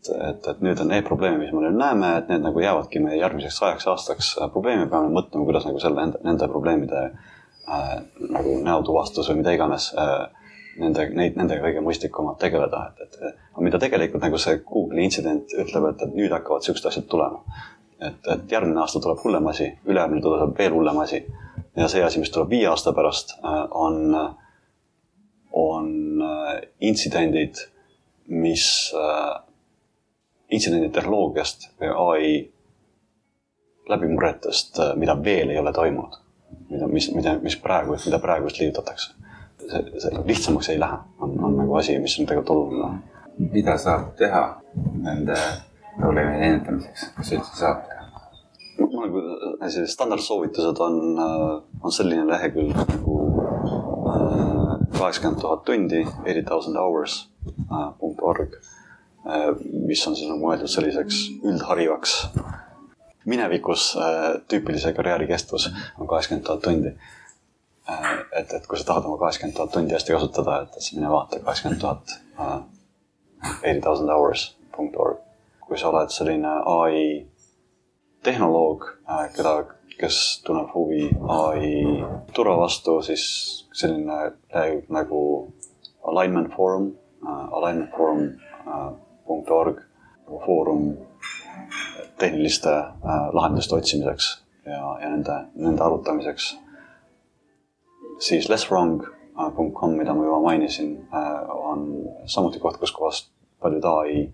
Et, et, et nüüd on need probleemid, mis me nüüd näeme, et need nagu jäävadki meie järgmiseks sajaks aastaks probleemi, peame mõtlema, kuidas nagu selle, nende, probleemide äh, nagu näotuvastus või mida iganes äh, nende, neid, nendega kõige mõistlikumalt tegeleda, et, et mida tegelikult nagu see Google'i intsident ütleb, et, et nüüd hakkavad siuksed asjad tulema. et, et järgmine aasta tuleb hullem asi, ülejärgmine tuleb veel hullem asi ja see asi, mis tuleb viie aasta pärast, äh, on, on intsidendid, mis intsidendid tehnoloogiast või ai läbimurretest, mida veel ei ole toimunud. mida, mis, mida, mis praegu, mida praegu just liigutatakse. see, see lihtsamaks ei lähe, on, on nagu asi, mis on tegelikult oluline. mida saab teha nende probleemide ennetamiseks, kas üldse saab teha? ma nagu, sellised standardsoovitused on, on selline lehekülg nagu äh, kaheksakümmend tuhat tundi, eighty thousand hours punkt org, mis on siis nagu mõeldud selliseks üldharivaks minevikus tüüpilise karjääri kestvus on kaheksakümmend tuhat tundi et, et kui sa tahad oma kaheksakümmend tuhat tundi hästi kasutada, et siis mine vaata kaheksakümmend tuhat, eighty thousand hours punkt org. kui sa oled selline ai tehnoloog, keda, kes tunneb huvi ai turva vastu, siis selline lehekülg nagu alignment forum, alignment forum punkt org, nagu foorum tehniliste lahenduste otsimiseks ja, ja nende, nende arutamiseks siis lesswrong.com, mida ma juba mainisin, äh, on samuti koht, kus kohast paljud ai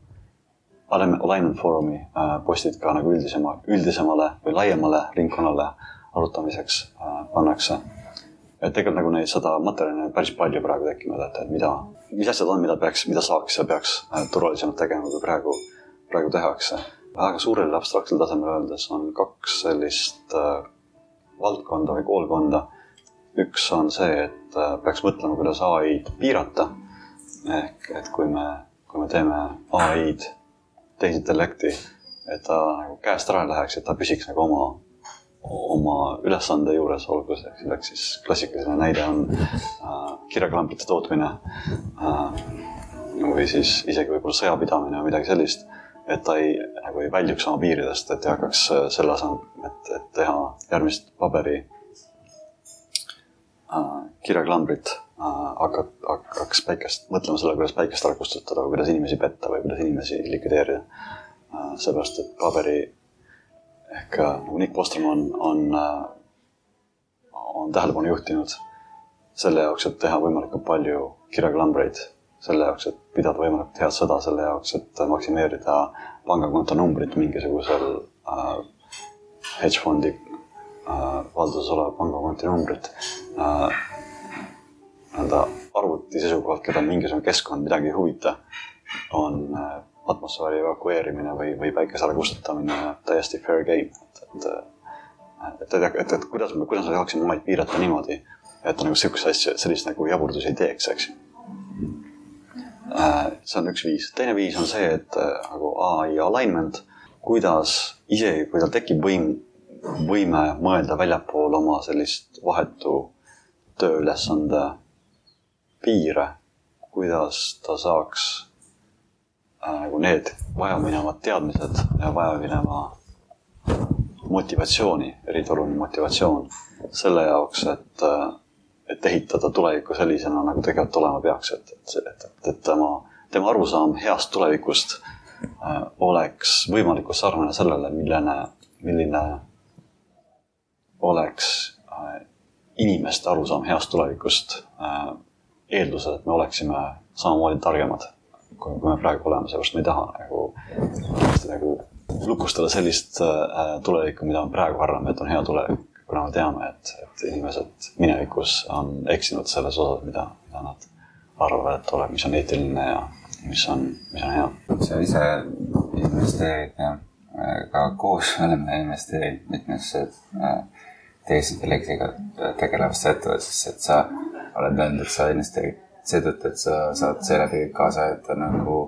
alignment foorumi äh, postid ka nagu üldisema, üldisemale või laiemale ringkonnale arutamiseks äh, pannakse. Et tegelikult nagu neid seda materjali on päris palju praegu tekkinud, et, et mida, mis asjad on, mida peaks, mida saaks ja peaks turvalisemalt tegema, kui praegu, praegu tehakse. väga suurel abstraktsel tasemel öeldes on kaks sellist äh, valdkonda või koolkonda üks on see, et äh, peaks mõtlema, kuidas ai-d piirata. ehk et kui me, kui me teeme ai-d, tehisintellekti, et ta nagu käest ära ei läheks, et ta püsiks nagu oma, oma ülesande juures, olgu see, selleks siis klassikaline näide on äh, kirjaklambrite tootmine äh,. või siis isegi võib-olla sõjapidamine või midagi sellist et ta ei, nagu ei väljuks oma piiridest, et ei hakkaks äh, selle asemel, et, et teha järgmist paberi Äh, kirjaklambrit äh, hakkab, hakkaks päikest, mõtlema selle, kuidas päikest ära kustutada või kuidas inimesi petta või kuidas inimesi likvideerida. Äh, seepärast, et paberi ehk nagu Nick Posterman on, on, on tähelepanu juhtinud selle jaoks, et teha võimalikult palju kirjaklambreid, selle jaoks, et pidada võimalikult head sõda, selle jaoks, et maksimeerida pangakonto numbrit mingisugusel äh, hedge fondi äh, valduses oleva pangakonti numbrit. Äh, nii-öelda arvuti seisukohalt, keda mingisugune keskkond midagi ei huvita, on äh, atmosfääri evakueerimine või, või päikese ärakustutamine täiesti fair game, et, et et, et, et, et kuidas me, kuidas me saaksime omaid piirata niimoodi, et nagu sihukese asja, sellist nagu jaburdusi ei teeks, eks ju. see on üks viis. teine viis on see, et nagu ai alignment, kuidas isegi, kui tal tekib võim võime mõelda väljapool oma sellist vahetu tööülesande piire, kuidas ta saaks äh, nagu need vajaminevad teadmised ja vajamineva motivatsiooni, eriti oluline motivatsioon selle jaoks, et, et ehitada tulevikku sellisena, nagu tegelikult olema peaks, et, et, et, et, et tema, tema arusaam heast tulevikust äh, oleks võimalikult sarnane sellele, millene, milline oleks äh, inimeste arusaam heast tulevikust äh, eeldusel, et me oleksime samamoodi targemad, kui, kui me praegu oleme, seepärast me ei taha nagu, nagu lukustada sellist äh, tulevikku, mida me praegu arvame, et on hea tulevik, kuna me teame, et, et inimesed minevikus on eksinud selles osas, mida, mida nad arvavad, et ole, mis on eetiline ja mis on, mis on hea. sa ise investeerid ja ka koos oleme investeerinud mitmesse äh, tehisintellektiga tegelevasse ettevõttesse, et sa oled öelnud, et sa investeerid seetõttu, et sa saad seeläbi kaasa aidata nagu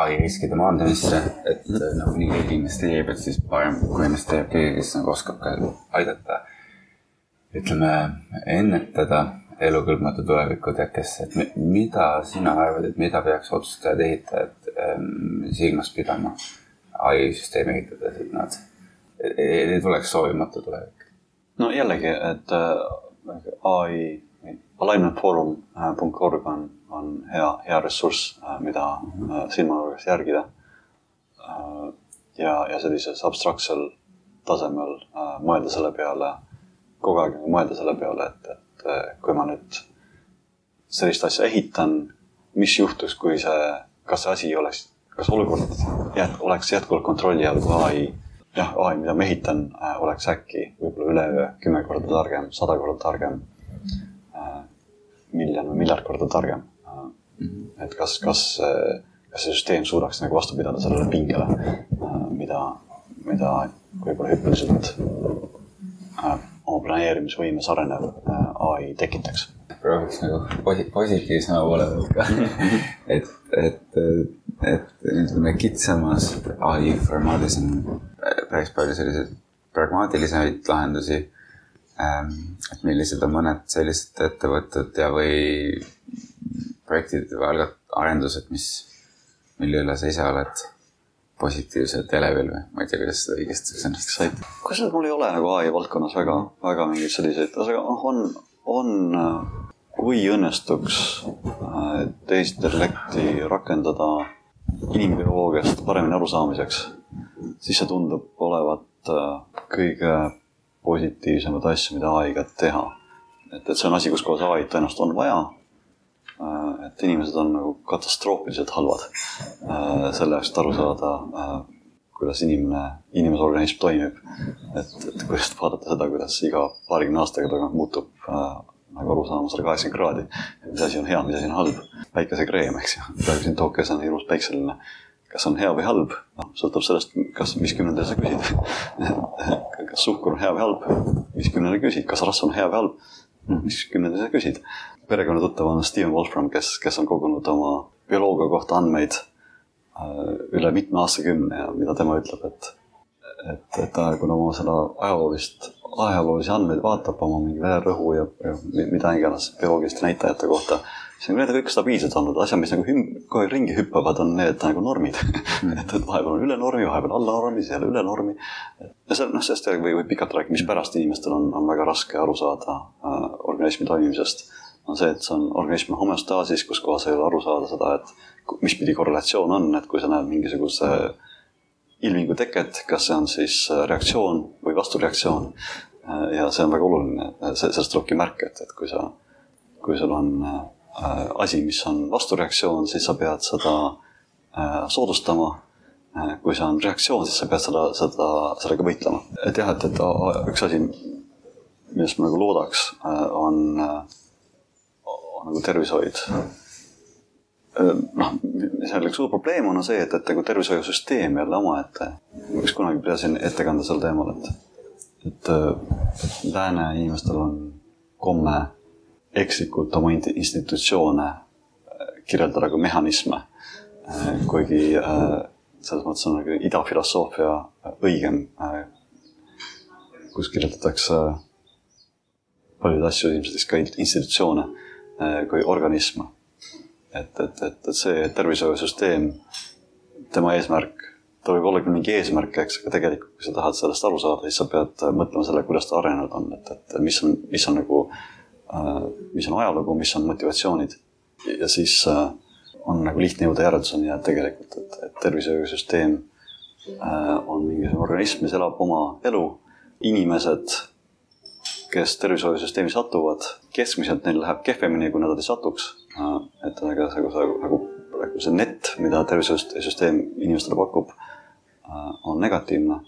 ai riskide maandamisse, et nagu nii keegi investeerib, et siis parem, kui investeerib keegi, kes nagu oskab ka aidata ütleme, ennetada elukõlbmatu tuleviku tekkesse, et mida sina arvad, et mida peaks otsustajad, ehitajad ähm, silmas pidama ai süsteemi ehitades, et nad, ei tuleks soovimatu tulevik? no jällegi, et äh, ai alignmentforum.org on, on hea, hea ressurss, äh, mida äh, silmanurgas järgida. ja, ja sellises abstraktsel tasemel mõelda selle peale, kogu aeg nagu mõelda selle peale, et, et kui ma nüüd sellist asja ehitan, mis juhtuks, kui see, kas see asi oleks, kas olukord jät-, oleks jätkuvalt kontrolli all, kui ai jah, ai, mida ma ehitan, äh, oleks äkki võib-olla üleöö kümme korda targem, sada korda targem, äh, miljon või miljard korda targem. Mhm. et kas, kas, kas see süsteem suudaks nagu vastu pidada sellele pingele, äh, mida, mida võib-olla hüppeliselt oma planeerimisvõimes arenev ai tekitaks prooviks nagu posi-, positiivsema poole pealt ka et, et, et ütleme kitsamas ai formaadis on päris palju selliseid pragmaatilisemaid lahendusi. Ähm, et millised on mõned sellised ettevõtted ja, või projektid või algat-, arendused, mis, mille üle sa ise oled positiivselt elevil või ma ei tea, kuidas seda õigesti sõnastada. kusjuures mul ei ole nagu ai valdkonnas väga, väga mingeid selliseid, aga noh, on, on, kui õnnestuks äh, tehisintellekti rakendada inimbioloogiast paremini arusaamiseks, siis see tundub olevat äh, kõige positiivsemaid asju, mida ai-ga teha. et, et see on asi, kus kohas ai-d tõenäoliselt on vaja Äh, et inimesed on nagu katastroofiliselt halvad äh, selle jaoks, et aru saada, äh, kuidas inimene, inimese organism toimib. et, et kuidas vaadata seda, kuidas iga paarikümne aastaga tagant muutub nagu aru saama sada kaheksakümmend kraadi. mis asi on hea, mis asi on halb. päikesekreem, eks ju, praegu siin Tokyos on ilus päikseline. Kas on hea või halb, noh, sõltub sellest, kas, mis kümnendal sa küsid. Kas suhkur on hea või halb, mis kümnendal küsid, kas rasv on hea või halb, mis kümnendal sa küsid. Perekonnatuttav on Steven Wolfram, kes, kes on kogunud oma bioloogia kohta andmeid äh, üle mitme aastakümne ja mida tema ütleb, et, et, et ta, kuna oma seda ajaloolist, ajaloolisi andmeid vaatab oma mingi vererõhu ja, ja mida iganes bioloogiliste näitajate kohta, siis nagu need on kõik stabiilsed olnud, asjad, mis nagu hüm-, kogu aeg ringi hüppavad, on need nagu normid mm. et, et vahepeal on üle normi, vahepeal alla normi, siis jälle üle normi. ja see, noh, sellest võib, võib pikalt rääkida, mispärast inimestel on, on väga raske aru saada äh, organismi toimimisest on see, et see on organism homöostaasis, kus kohas ei ole aru saada seda, et mispidi korrelatsioon on, et kui sa näed mingisuguse ilmingu teket, kas see on siis reaktsioon või vastureaktsioon. ja see on väga oluline, sellest tulebki märke, et, et kui sa, kui sul on äh, asi, mis on vastureaktsioon, siis sa pead seda äh, soodustama äh, kui see on reaktsioon, siis sa pead seda, seda, sellega võitlema. et jah, et, et üks asi, millest ma nagu loodaks, on nagu tervishoid. noh, sellega suur probleem on see, et, et nagu tervishoiusüsteem jälle omaette. ma vist kunagi pidasin ettekande sel teemal, et, et, et lääne inimestel on komme ekslikult oma institutsioone kirjeldada kui mehhanisme. kuigi selles mõttes on nagu idafilosoofia õigem, kus kirjeldatakse paljusid asju ilmselt ka institutsioone Äh, kui organism. et, et, et, et see tervishoiusüsteem, tema eesmärk, ta võib olla küll mingi eesmärk, eks, aga tegelikult, kui sa tahad sellest aru saada, siis sa pead mõtlema selle, kuidas ta arenenud on, et, et mis on, mis on nagu, äh, mis on ajalugu, mis on motivatsioonid. ja siis äh, on nagu lihtne jõuda järelduseni, et tegelikult, et, et tervishoiusüsteem on mingisugune organism, mis elab oma elu. inimesed kes tervishoiusüsteemi satuvad, keskmiselt neil läheb kehvemini, kui nad ei satuks. et ühesõnaga see nagu, nagu see net, mida tervishoiusüsteem inimestele pakub, on negatiivne.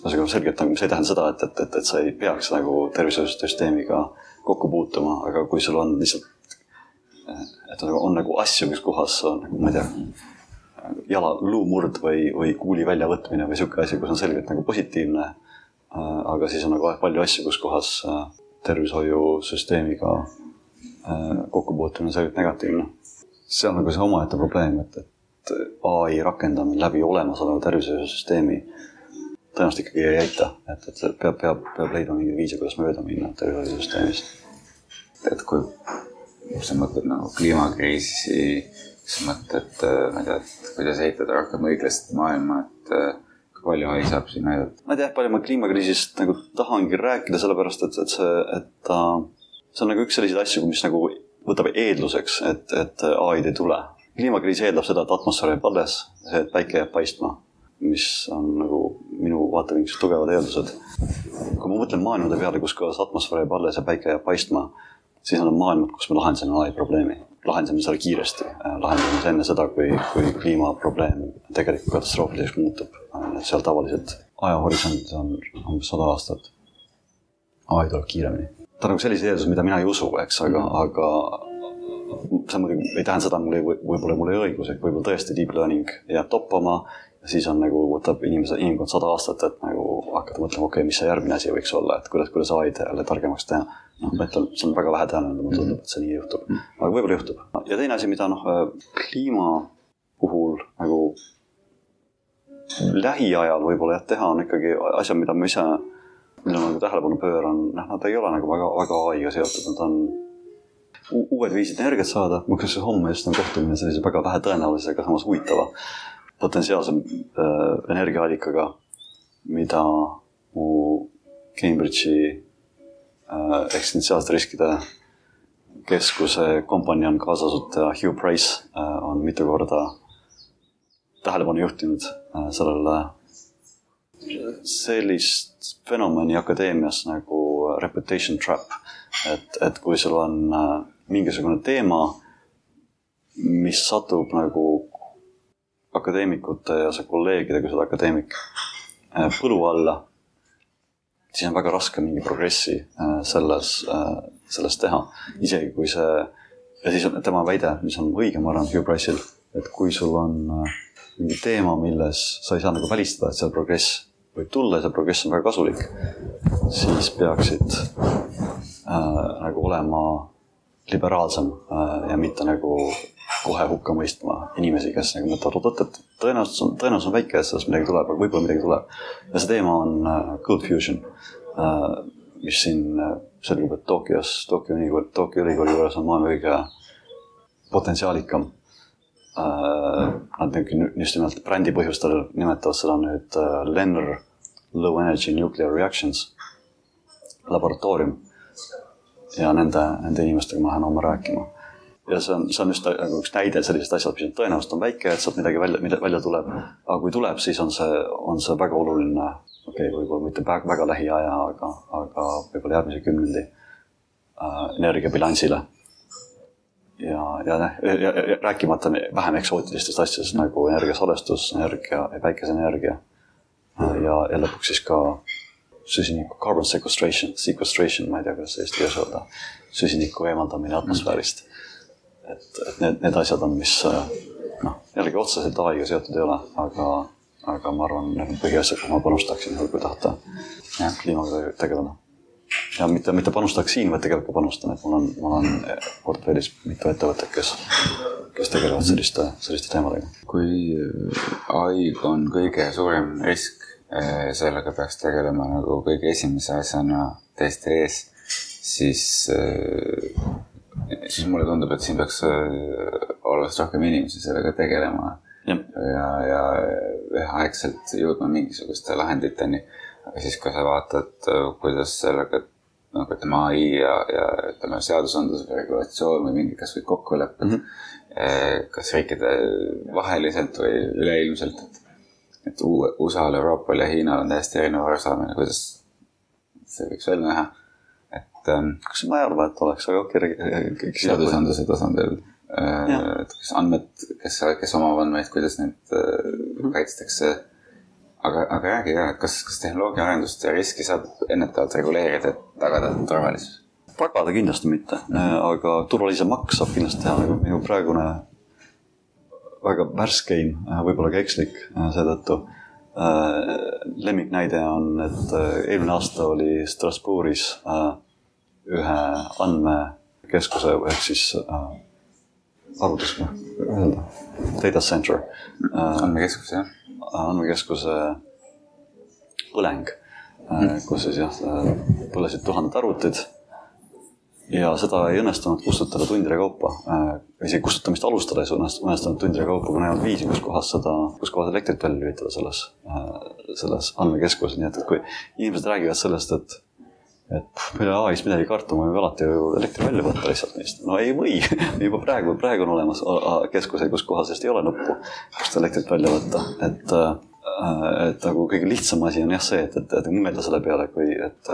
ühesõnaga selgelt nagu see ei tähenda seda, et, et, et, et sa ei peaks nagu tervishoiusüsteemiga kokku puutuma, aga kui sul on lihtsalt, et nagu on nagu asju, mis kohas on ma ei tea, jala luumurd või, või kuuli väljavõtmine või sihuke asi, kus on selgelt nagu positiivne Äh, aga siis on nagu palju asju, kus kohas äh, tervishoiusüsteemiga äh, kokkupuutumine on selgelt negatiivne. see on nagu see omaette probleem, et, et ai rakendamine läbi olemasoleva tervishoiusüsteemi tõenäoliselt ikkagi ei aita, et, et peab, peab, peab leidma mingeid viise, kuidas mööda minna tervishoiusüsteemist. Et kui sa mõtled nagu kliimakriisi, siis mõtled, ma ei tea, et kuidas ehitada rohkem õiglast maailma, et palju ai saab siin aidata? ma ei tea, palju ma kliimakriisist nagu tahangi rääkida, sellepärast et, et see, et äh, see on nagu üks selliseid asju, mis nagu võtab eelduseks, et, et ai-d ei tule. kliimakriis eeldab seda, et atmosfäär jääb alles, see, et päike jääb paistma, mis on nagu minu vaatevinklist tugevad eeldused. kui ma mõtlen maailmade peale, kus kohas atmosfäär jääb alles ja päike jääb paistma, siis on maailmad, kus me lahendasime ai probleemi lahendame selle kiiresti, äh, lahendame see enne seda, kui, kui kliimaprobleem tegelikult katastroofiliseks muutub. Äh, seal tavaliselt ajahorisont on umbes sada aastat. ai tuleb kiiremini. ta on nagu sellised eeldused, mida mina ei usu, eks, aga, aga see muidugi ei tähenda seda, et mul ei, võib-olla mul ei õigus, et võib-olla tõesti deep learning jääb toppama siis on nagu, võtab inimese, inimkond sada aastat, et nagu hakata mõtlema, okei okay,, mis see järgmine asi võiks olla, et kuidas, kuidas ai-d jälle targemaks teha. Noh, ma ütlen, see on väga vähe tõenäoline, mulle tundub, et see nii juhtub, aga võib-olla juhtub. ja teine asi, mida noh, kliima puhul nagu lähiajal võib-olla jah, teha on ikkagi asjad, mida ma ise, millele ma nagu tähelepanu pööran, noh, nad ei ole nagu väga, väga ai-ga seotud, nad on uued viisid energiat saada, mul kas homme just on kohtumine sellise väga vähe tõenäolisega, samas huvitava potentsiaalse äh, energiaallikaga, mida mu Cambridge'i äh, eksistentsiaalsete riskide keskuse kompanjon kaasasutaja Hugh Price äh, on mitu korda tähelepanu juhtinud äh, sellele sellist fenomeni akadeemias nagu reputation trap. et, et kui sul on mingisugune teema, mis satub nagu akadeemikute ja su kolleegidega, oled akadeemik, põlu alla, siis on väga raske mingi progressi äh, selles, äh, selles teha. isegi kui see, ja siis on tema väide, mis on õige, ma arvan, Hugh Price'il, et kui sul on mingi teema, milles sa ei saa nagu välistada, et seal progress võib tulla ja see progress on väga kasulik, siis peaksid äh, nagu olema liberaalsem äh, ja mitte nagu kohe hukka mõistma inimesi, kes nagu mõtlevad, oot, oot, et tõenäosus on, tõenäosus on väike, et sellest midagi tuleb, aga võib-olla midagi tuleb. ja see teema on uh, Code Fusion uh,, mis siin uh, selgub, et Tokyos, Tokyo ülikooli, Tokyo ülikooli juures on maailma kõige potentsiaalikam. Nad just nimelt brändi põhjustel nimetavad seda nüüd LENR, Low Energy Nuclear Reactions laboratoorium. ja nende, nende inimestega ma lähen homme rääkima ja see on, see on just nagu üks näide sellisest asjast, mis tõenäoliselt on väike, et sealt midagi välja, välja tuleb. aga kui tuleb, siis on see, on see väga oluline, okei okay,, võib-olla mitte väga, väga lähiaja, aga, aga võib-olla järgmise kümnendi äh, energiabilansile. ja, ja, ja, ja, ja rääkimata vähem eksootilistest asjadest nagu energiasalestus, energia, päikeseenergia äh, ja, ja lõpuks siis ka süsiniku carbon sequestration, sequestration, ma ei tea, kuidas eesti keeles öelda, süsiniku eemaldamine atmosfäärist et, et need, need asjad on, mis äh, noh, jällegi otseselt ai-ga seotud ei ole, aga, aga ma arvan, need on põhiasjad, kuhu ma panustaksin, kui tahta kliimaga tegeleda. ja mitte, mitte panustaks siin, vaid tegelikult ka panustan, et mul on, mul on portfellis mitu ettevõtet, kes, kes tegelevad selliste, selliste teemadega. kui ai on kõige suurem risk, eh, sellega peaks tegelema nagu kõige esimese asjana teiste ees, siis eh, siis mulle tundub, et siin peaks äh, oluliselt rohkem inimesi sellega tegelema. ja, ja, ja üheaegselt jõudma mingisuguste lahenditeni. aga siis, kui sa vaatad, äh, kuidas sellega nagu ütleme ai ja, ja ütleme seadusandlus või regulatsioon või mingi kasvõi kokkulepped mm, -hmm. kas riikide vaheliselt või üleilmselt, et, et USA-l, Euroopal ja Hiinal on täiesti erinev arusaamine, kuidas see võiks välja näha et ähm, kas ma ei arva, et oleks väga okei. seadusandluse tasandil, äh, et kas andmed, kes, kes omavad andmeid, kuidas neid äh, kaitstakse. aga, aga räägi ka, et kas, kas tehnoloogia arendust ja riski saab ennetavalt reguleerida, et tagada turvalisus? tagada kindlasti mitte mm, -hmm. aga turvalise maks saab kindlasti teha, nagu minu praegune väga värskeim, võib-olla ka ekslik seetõttu lemmiknäide on, et eelmine aasta oli Strasbourgis äh, ühe andmekeskuse ehk siis äh, arvutus, öelda, data center äh,. andmekeskus, jah. andmekeskuse põleng äh,, kus siis jah, põlesid tuhanded arvutid ja seda ei õnnestunud kustutada tundide kaupa äh,. isegi kustutamist alustada ei õnnestunud tundide kaupa, kuna ei olnud viisi, kus kohas seda, kus kohas elektrit välja lülitada selles äh,, selles andmekeskuses, nii et, et kui inimesed räägivad sellest, et et meil ei ole ai-st midagi karta, me võime alati ju elektri välja võtta lihtsalt neist. no ei või juba praegu, praegu on olemas keskuseid, kus kohas ei ole nuppu, kust elektrit välja võtta, et äh, et nagu kõige lihtsam asi on jah see, et, et, et mõelda selle peale, kui, et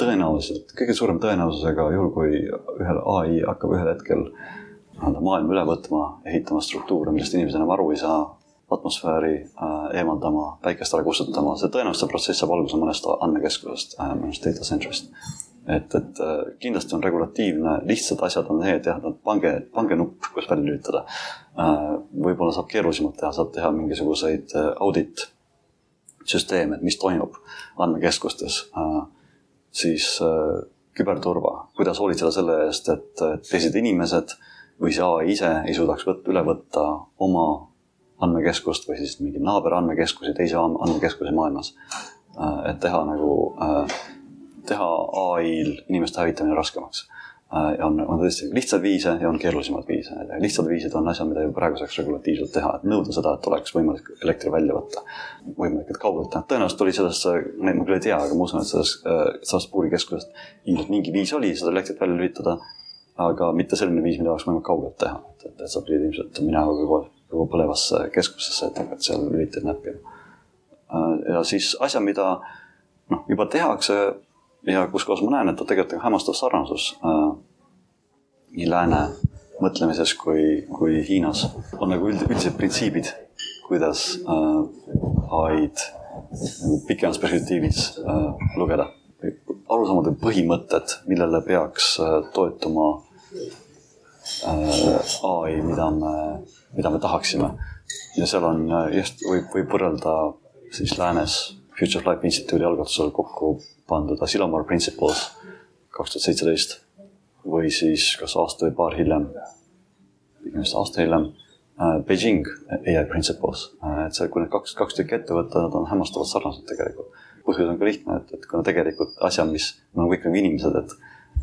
tõenäoliselt, kõige suurem tõenäosusega juhul, kui ühel ai hakkab ühel hetkel nii-öelda maailma üle võtma, ehitama struktuure, millest inimesed enam aru ei saa atmosfääri äh, eemaldama, päikest ära kustutama, see tõenäoliselt see protsess saab alguse mõnest andmekeskusest äh,, mõnest data center'ist. et, et äh, kindlasti on regulatiivne, lihtsad asjad on need jah, et pange, pange nupp, kus välja lülitada. Võib-olla saab keerulisemalt teha, saab teha mingisuguseid audit süsteeme, et mis toimub andmekeskustes. siis küberturva, kuidas hoolitseda selle eest, et teised inimesed või see AI ise ei suudaks võtta, üle võtta oma andmekeskust või siis mingi naaber andmekeskusi teise andmekeskuse maailmas. et teha nagu teha ai-l inimeste hävitamine raskemaks. Äh, ja on, on tõesti lihtsaid viise ja on keerulisemaid viise. lihtsad viisid on asjad, mida ju praegu saaks regulatiivselt teha, et nõuda seda, et oleks võimalik elektri välja võtta. võimalik, et kaugelt teha. tõenäoliselt tuli sellest, neid ma küll ei tea, aga ma usun, et sellest äh, Strasbourgi keskusest ilmselt mingi viis oli seda elektrit välja lülitada. aga mitte selline viis, mida oleks võimalik kaugelt teha, et, et, sa pidid ilmselt minema kogu, kogu põlevasse keskusesse, et hakata seal lüliteid näppima. Äh, ja siis asja, mida noh, juba tehakse ja kus kohas ma näen, et on tegelikult nagu hämmastav sarnasus äh, nii lääne mõtlemises kui, kui Hiinas on nagu üld, üldised printsiibid, kuidas äh, ai-d nagu pikemas perspektiivis lugeda. arusaamad või põhimõtted, millele peaks toetuma ai, mida me, mida me tahaksime. ja seal on äh, just võib, võib võrrelda siis läänes Future Life Instituudi algatusel kokku pandud Asilomar Principles kaks tuhat seitseteist või siis kas aasta või paar hiljem, pigem vist aasta hiljem, äh, Beijing ai Principles. Äh, et see, kui need kaks, kaks tükki ette võtta, nad on hämmastavalt sarnased tegelikult. põhjus on ka lihtne, et, et kuna tegelikult asjad, mis, me oleme kõik nagu inimesed, et,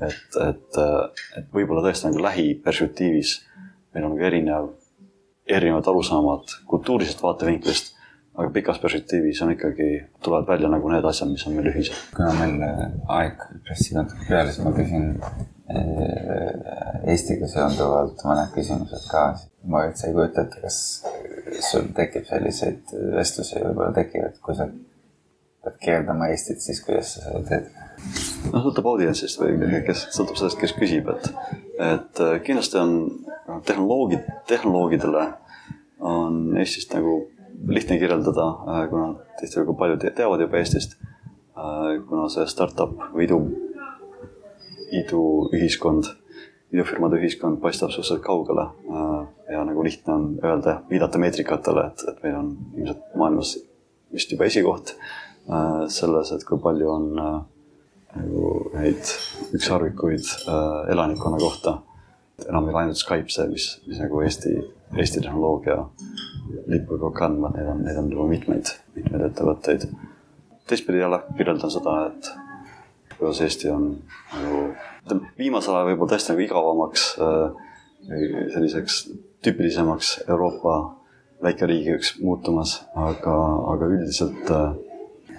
et, et, et võib-olla tõesti nagu lähiperspektiivis meil on nagu erinev, erinevad arusaamad kultuurilisest vaatevinklist aga pikas perspektiivis on ikkagi, tulevad välja nagu need asjad, mis on meil ühised. kuna meil äh, aeg pressib natuke peale, siis ma küsin äh, Eestiga seonduvalt mõned küsimused ka. ma üldse ei kujuta ette, kas sul tekib selliseid vestlusi, võib-olla tekivad, kui sa pead kirjeldama Eestit, siis kuidas sa seda teed? Noh, sõltub audientsist või kes, sõltub sellest, kes küsib, et, et äh, kindlasti on tehnoloogid, tehnoloogidele on Eestist nagu lihtne kirjeldada, äh, kuna tihtilugu paljud teavad juba Eestist. Äh, kuna see startup või idu, iduühiskond, idufirmade ühiskond paistab suhteliselt kaugele. Ja nagu lihtne on öelda, viidata meetrikatele, et, et meil on ilmselt maailmas vist juba esikoht selles, et kui palju on nagu neid ükssarvikuid elanikkonna kohta. enam ei ole ainult Skype see, mis, mis nagu Eesti, Eesti tehnoloogia lippu kokku andma, neid on, neid on juba mitmeid, mitmeid ettevõtteid. teistpidi jälle kirjeldan seda, et kuidas Eesti on nagu, ütleme viimasel ajal võib-olla tõesti nagu igavamaks, äh, selliseks tüüpilisemaks Euroopa väikeriigiks muutumas, aga, aga üldiselt äh,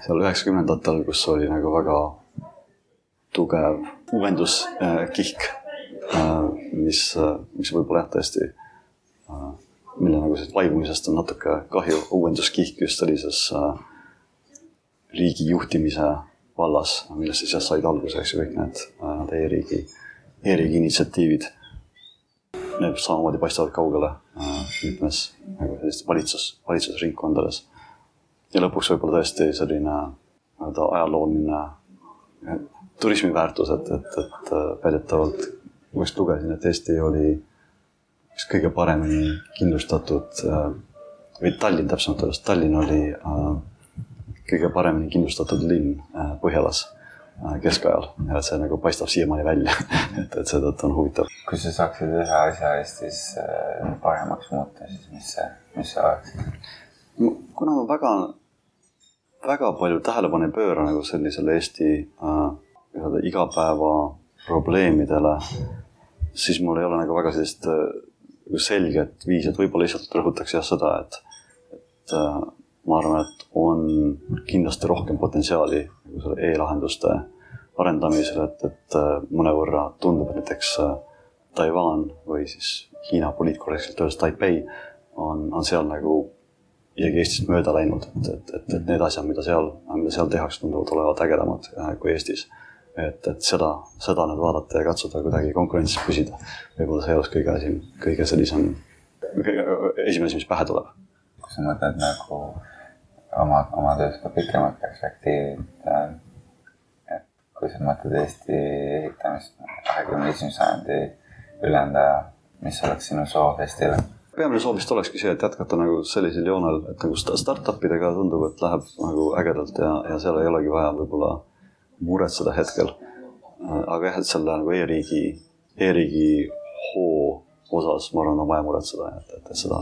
seal üheksakümnendatel, kus oli nagu väga tugev uuenduskihk, äh, mis, mis võib-olla jah, tõesti mille nagu vaibumisest on natuke kahju. uuenduskihk just sellises äh, riigi juhtimise vallas, millest siis jah said alguse, eks ju, kõik need äh, e-riigi, e-riigi initsiatiivid. Need samamoodi paistavad kaugele äh, mitmes nagu sellistes valitsus, valitsusringkondades. ja lõpuks võib-olla tõesti selline nii-öelda ajalooline turismiväärtus, et, et, et väidetavalt ma just lugesin, et Eesti oli üks kõige paremini kindlustatud äh, või Tallinn täpsemalt öeldes, Tallinn oli äh, kõige paremini kindlustatud linn äh, Põhjalas keskajal ja see nagu paistab siiamaani välja et, et seetõttu on huvitav. kui sa saaksid ühe asja Eestis paremaks muuta, siis mis see, mis see oleks? kuna ma väga, väga palju tähelepanu ei pööra nagu sellisele Eesti äh, igapäeva probleemidele, siis mul ei ole nagu väga sellist äh, selget viisi, et võib-olla lihtsalt rõhutaks jah seda, et, et äh, ma arvan, et on kindlasti rohkem potentsiaali nagu selle e-lahenduste arendamisel, et, et äh, mõnevõrra tundub, et näiteks Taiwan või siis Hiina poliitkorrektselt öeldes Taipei on, on seal nagu isegi Eestist mööda läinud, et, et, et, et need asjad, mida seal, mida seal tehakse, tunduvad olevat ägedamad kui Eestis et, et seda, seda nüüd vaadata ja katsuda kuidagi konkurentsis püsida. võib-olla see oleks kõige asi, kõige sellisem, esimene asi, mis pähe tuleb. kui sa mõtled nagu oma, oma töös ka pikemat perspektiivi, et, et kui sa mõtled Eesti ehitamist kahekümne esimese sajandi ülejäänud aja, mis oleks sinu soov Eestile? peamine soov vist olekski see, et jätkata nagu sellisel joonel, et nagu startup idega tundub, et läheb nagu ägedalt ja, ja seal ei olegi vaja võib-olla muretseda hetkel. aga jah, et selle nagu e-riigi, e-riigi hoo osas ma arvan, on vaja muretseda, et, et, et seda,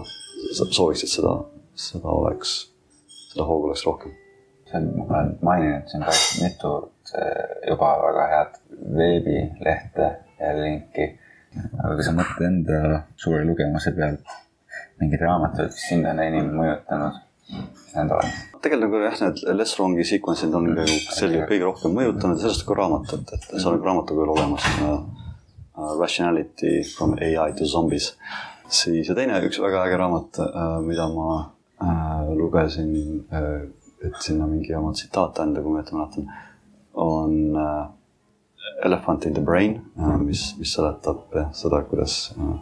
sooviks, et seda, seda oleks, seda hoogu oleks rohkem. see on, ma olen maininud siin päris mitu juba väga head veebilehte ja linki. aga kui sa mõtled enda suure lugemuse pealt mingeid raamatuid, mis sind on enim mõjutanud, mis need on? Tegelikult nagu jah, need Les Wrongi sequence'id on selgelt kõige rohkem mõjutanud ja sellest ka raamat, et, see on nagu raamatu kujul olemas uh,. Rationality from ai to zombies. siis ja teine üks väga äge raamat uh,, mida ma uh, lugesin uh,, et sinna mingi oma tsitaate anda, kui ma õieti mäletan, on uh, Elephant in the brain uh,, mis, mis seletab jah seda, kuidas uh,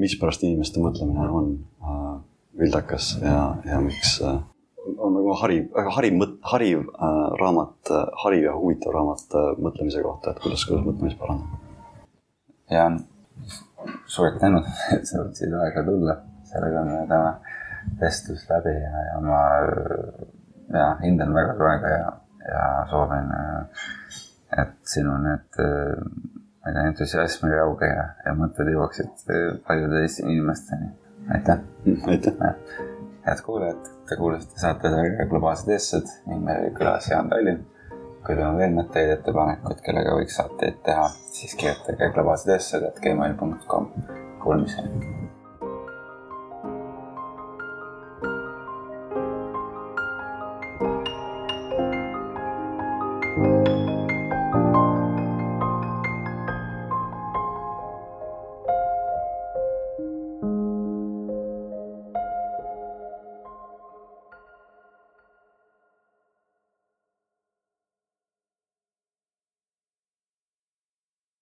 mispärast inimeste mõtlemine on vildakas ja, ja miks äh, on nagu hariv, väga hariv mõt-, hariv äh, raamat äh,, hariv ja huvitav raamat äh, mõtlemise kohta, et kuidas, kuidas mõtlemist parandada. ja suured tänud, et sa võtsid aega tulla, sellega on täna vestlus läbi ja, ja ma ja hindan väga su aega ja, ja soovin, et sinu need ma ei tea, entusiasm ja rauge ja, ja mõtted jõuaksid paljude Eesti inimesteni. Aitäh. aitäh. head kuulajad, te kuulasite saatesarja Globaalsed eestlased ning meil oli külas Jaan Tallinn. kui teil on veel mõtteid, ettepanekuid, kellega võiks saateid teha, siis kirjutage globaalsed eestlased, gmail.com. Kuulmiseni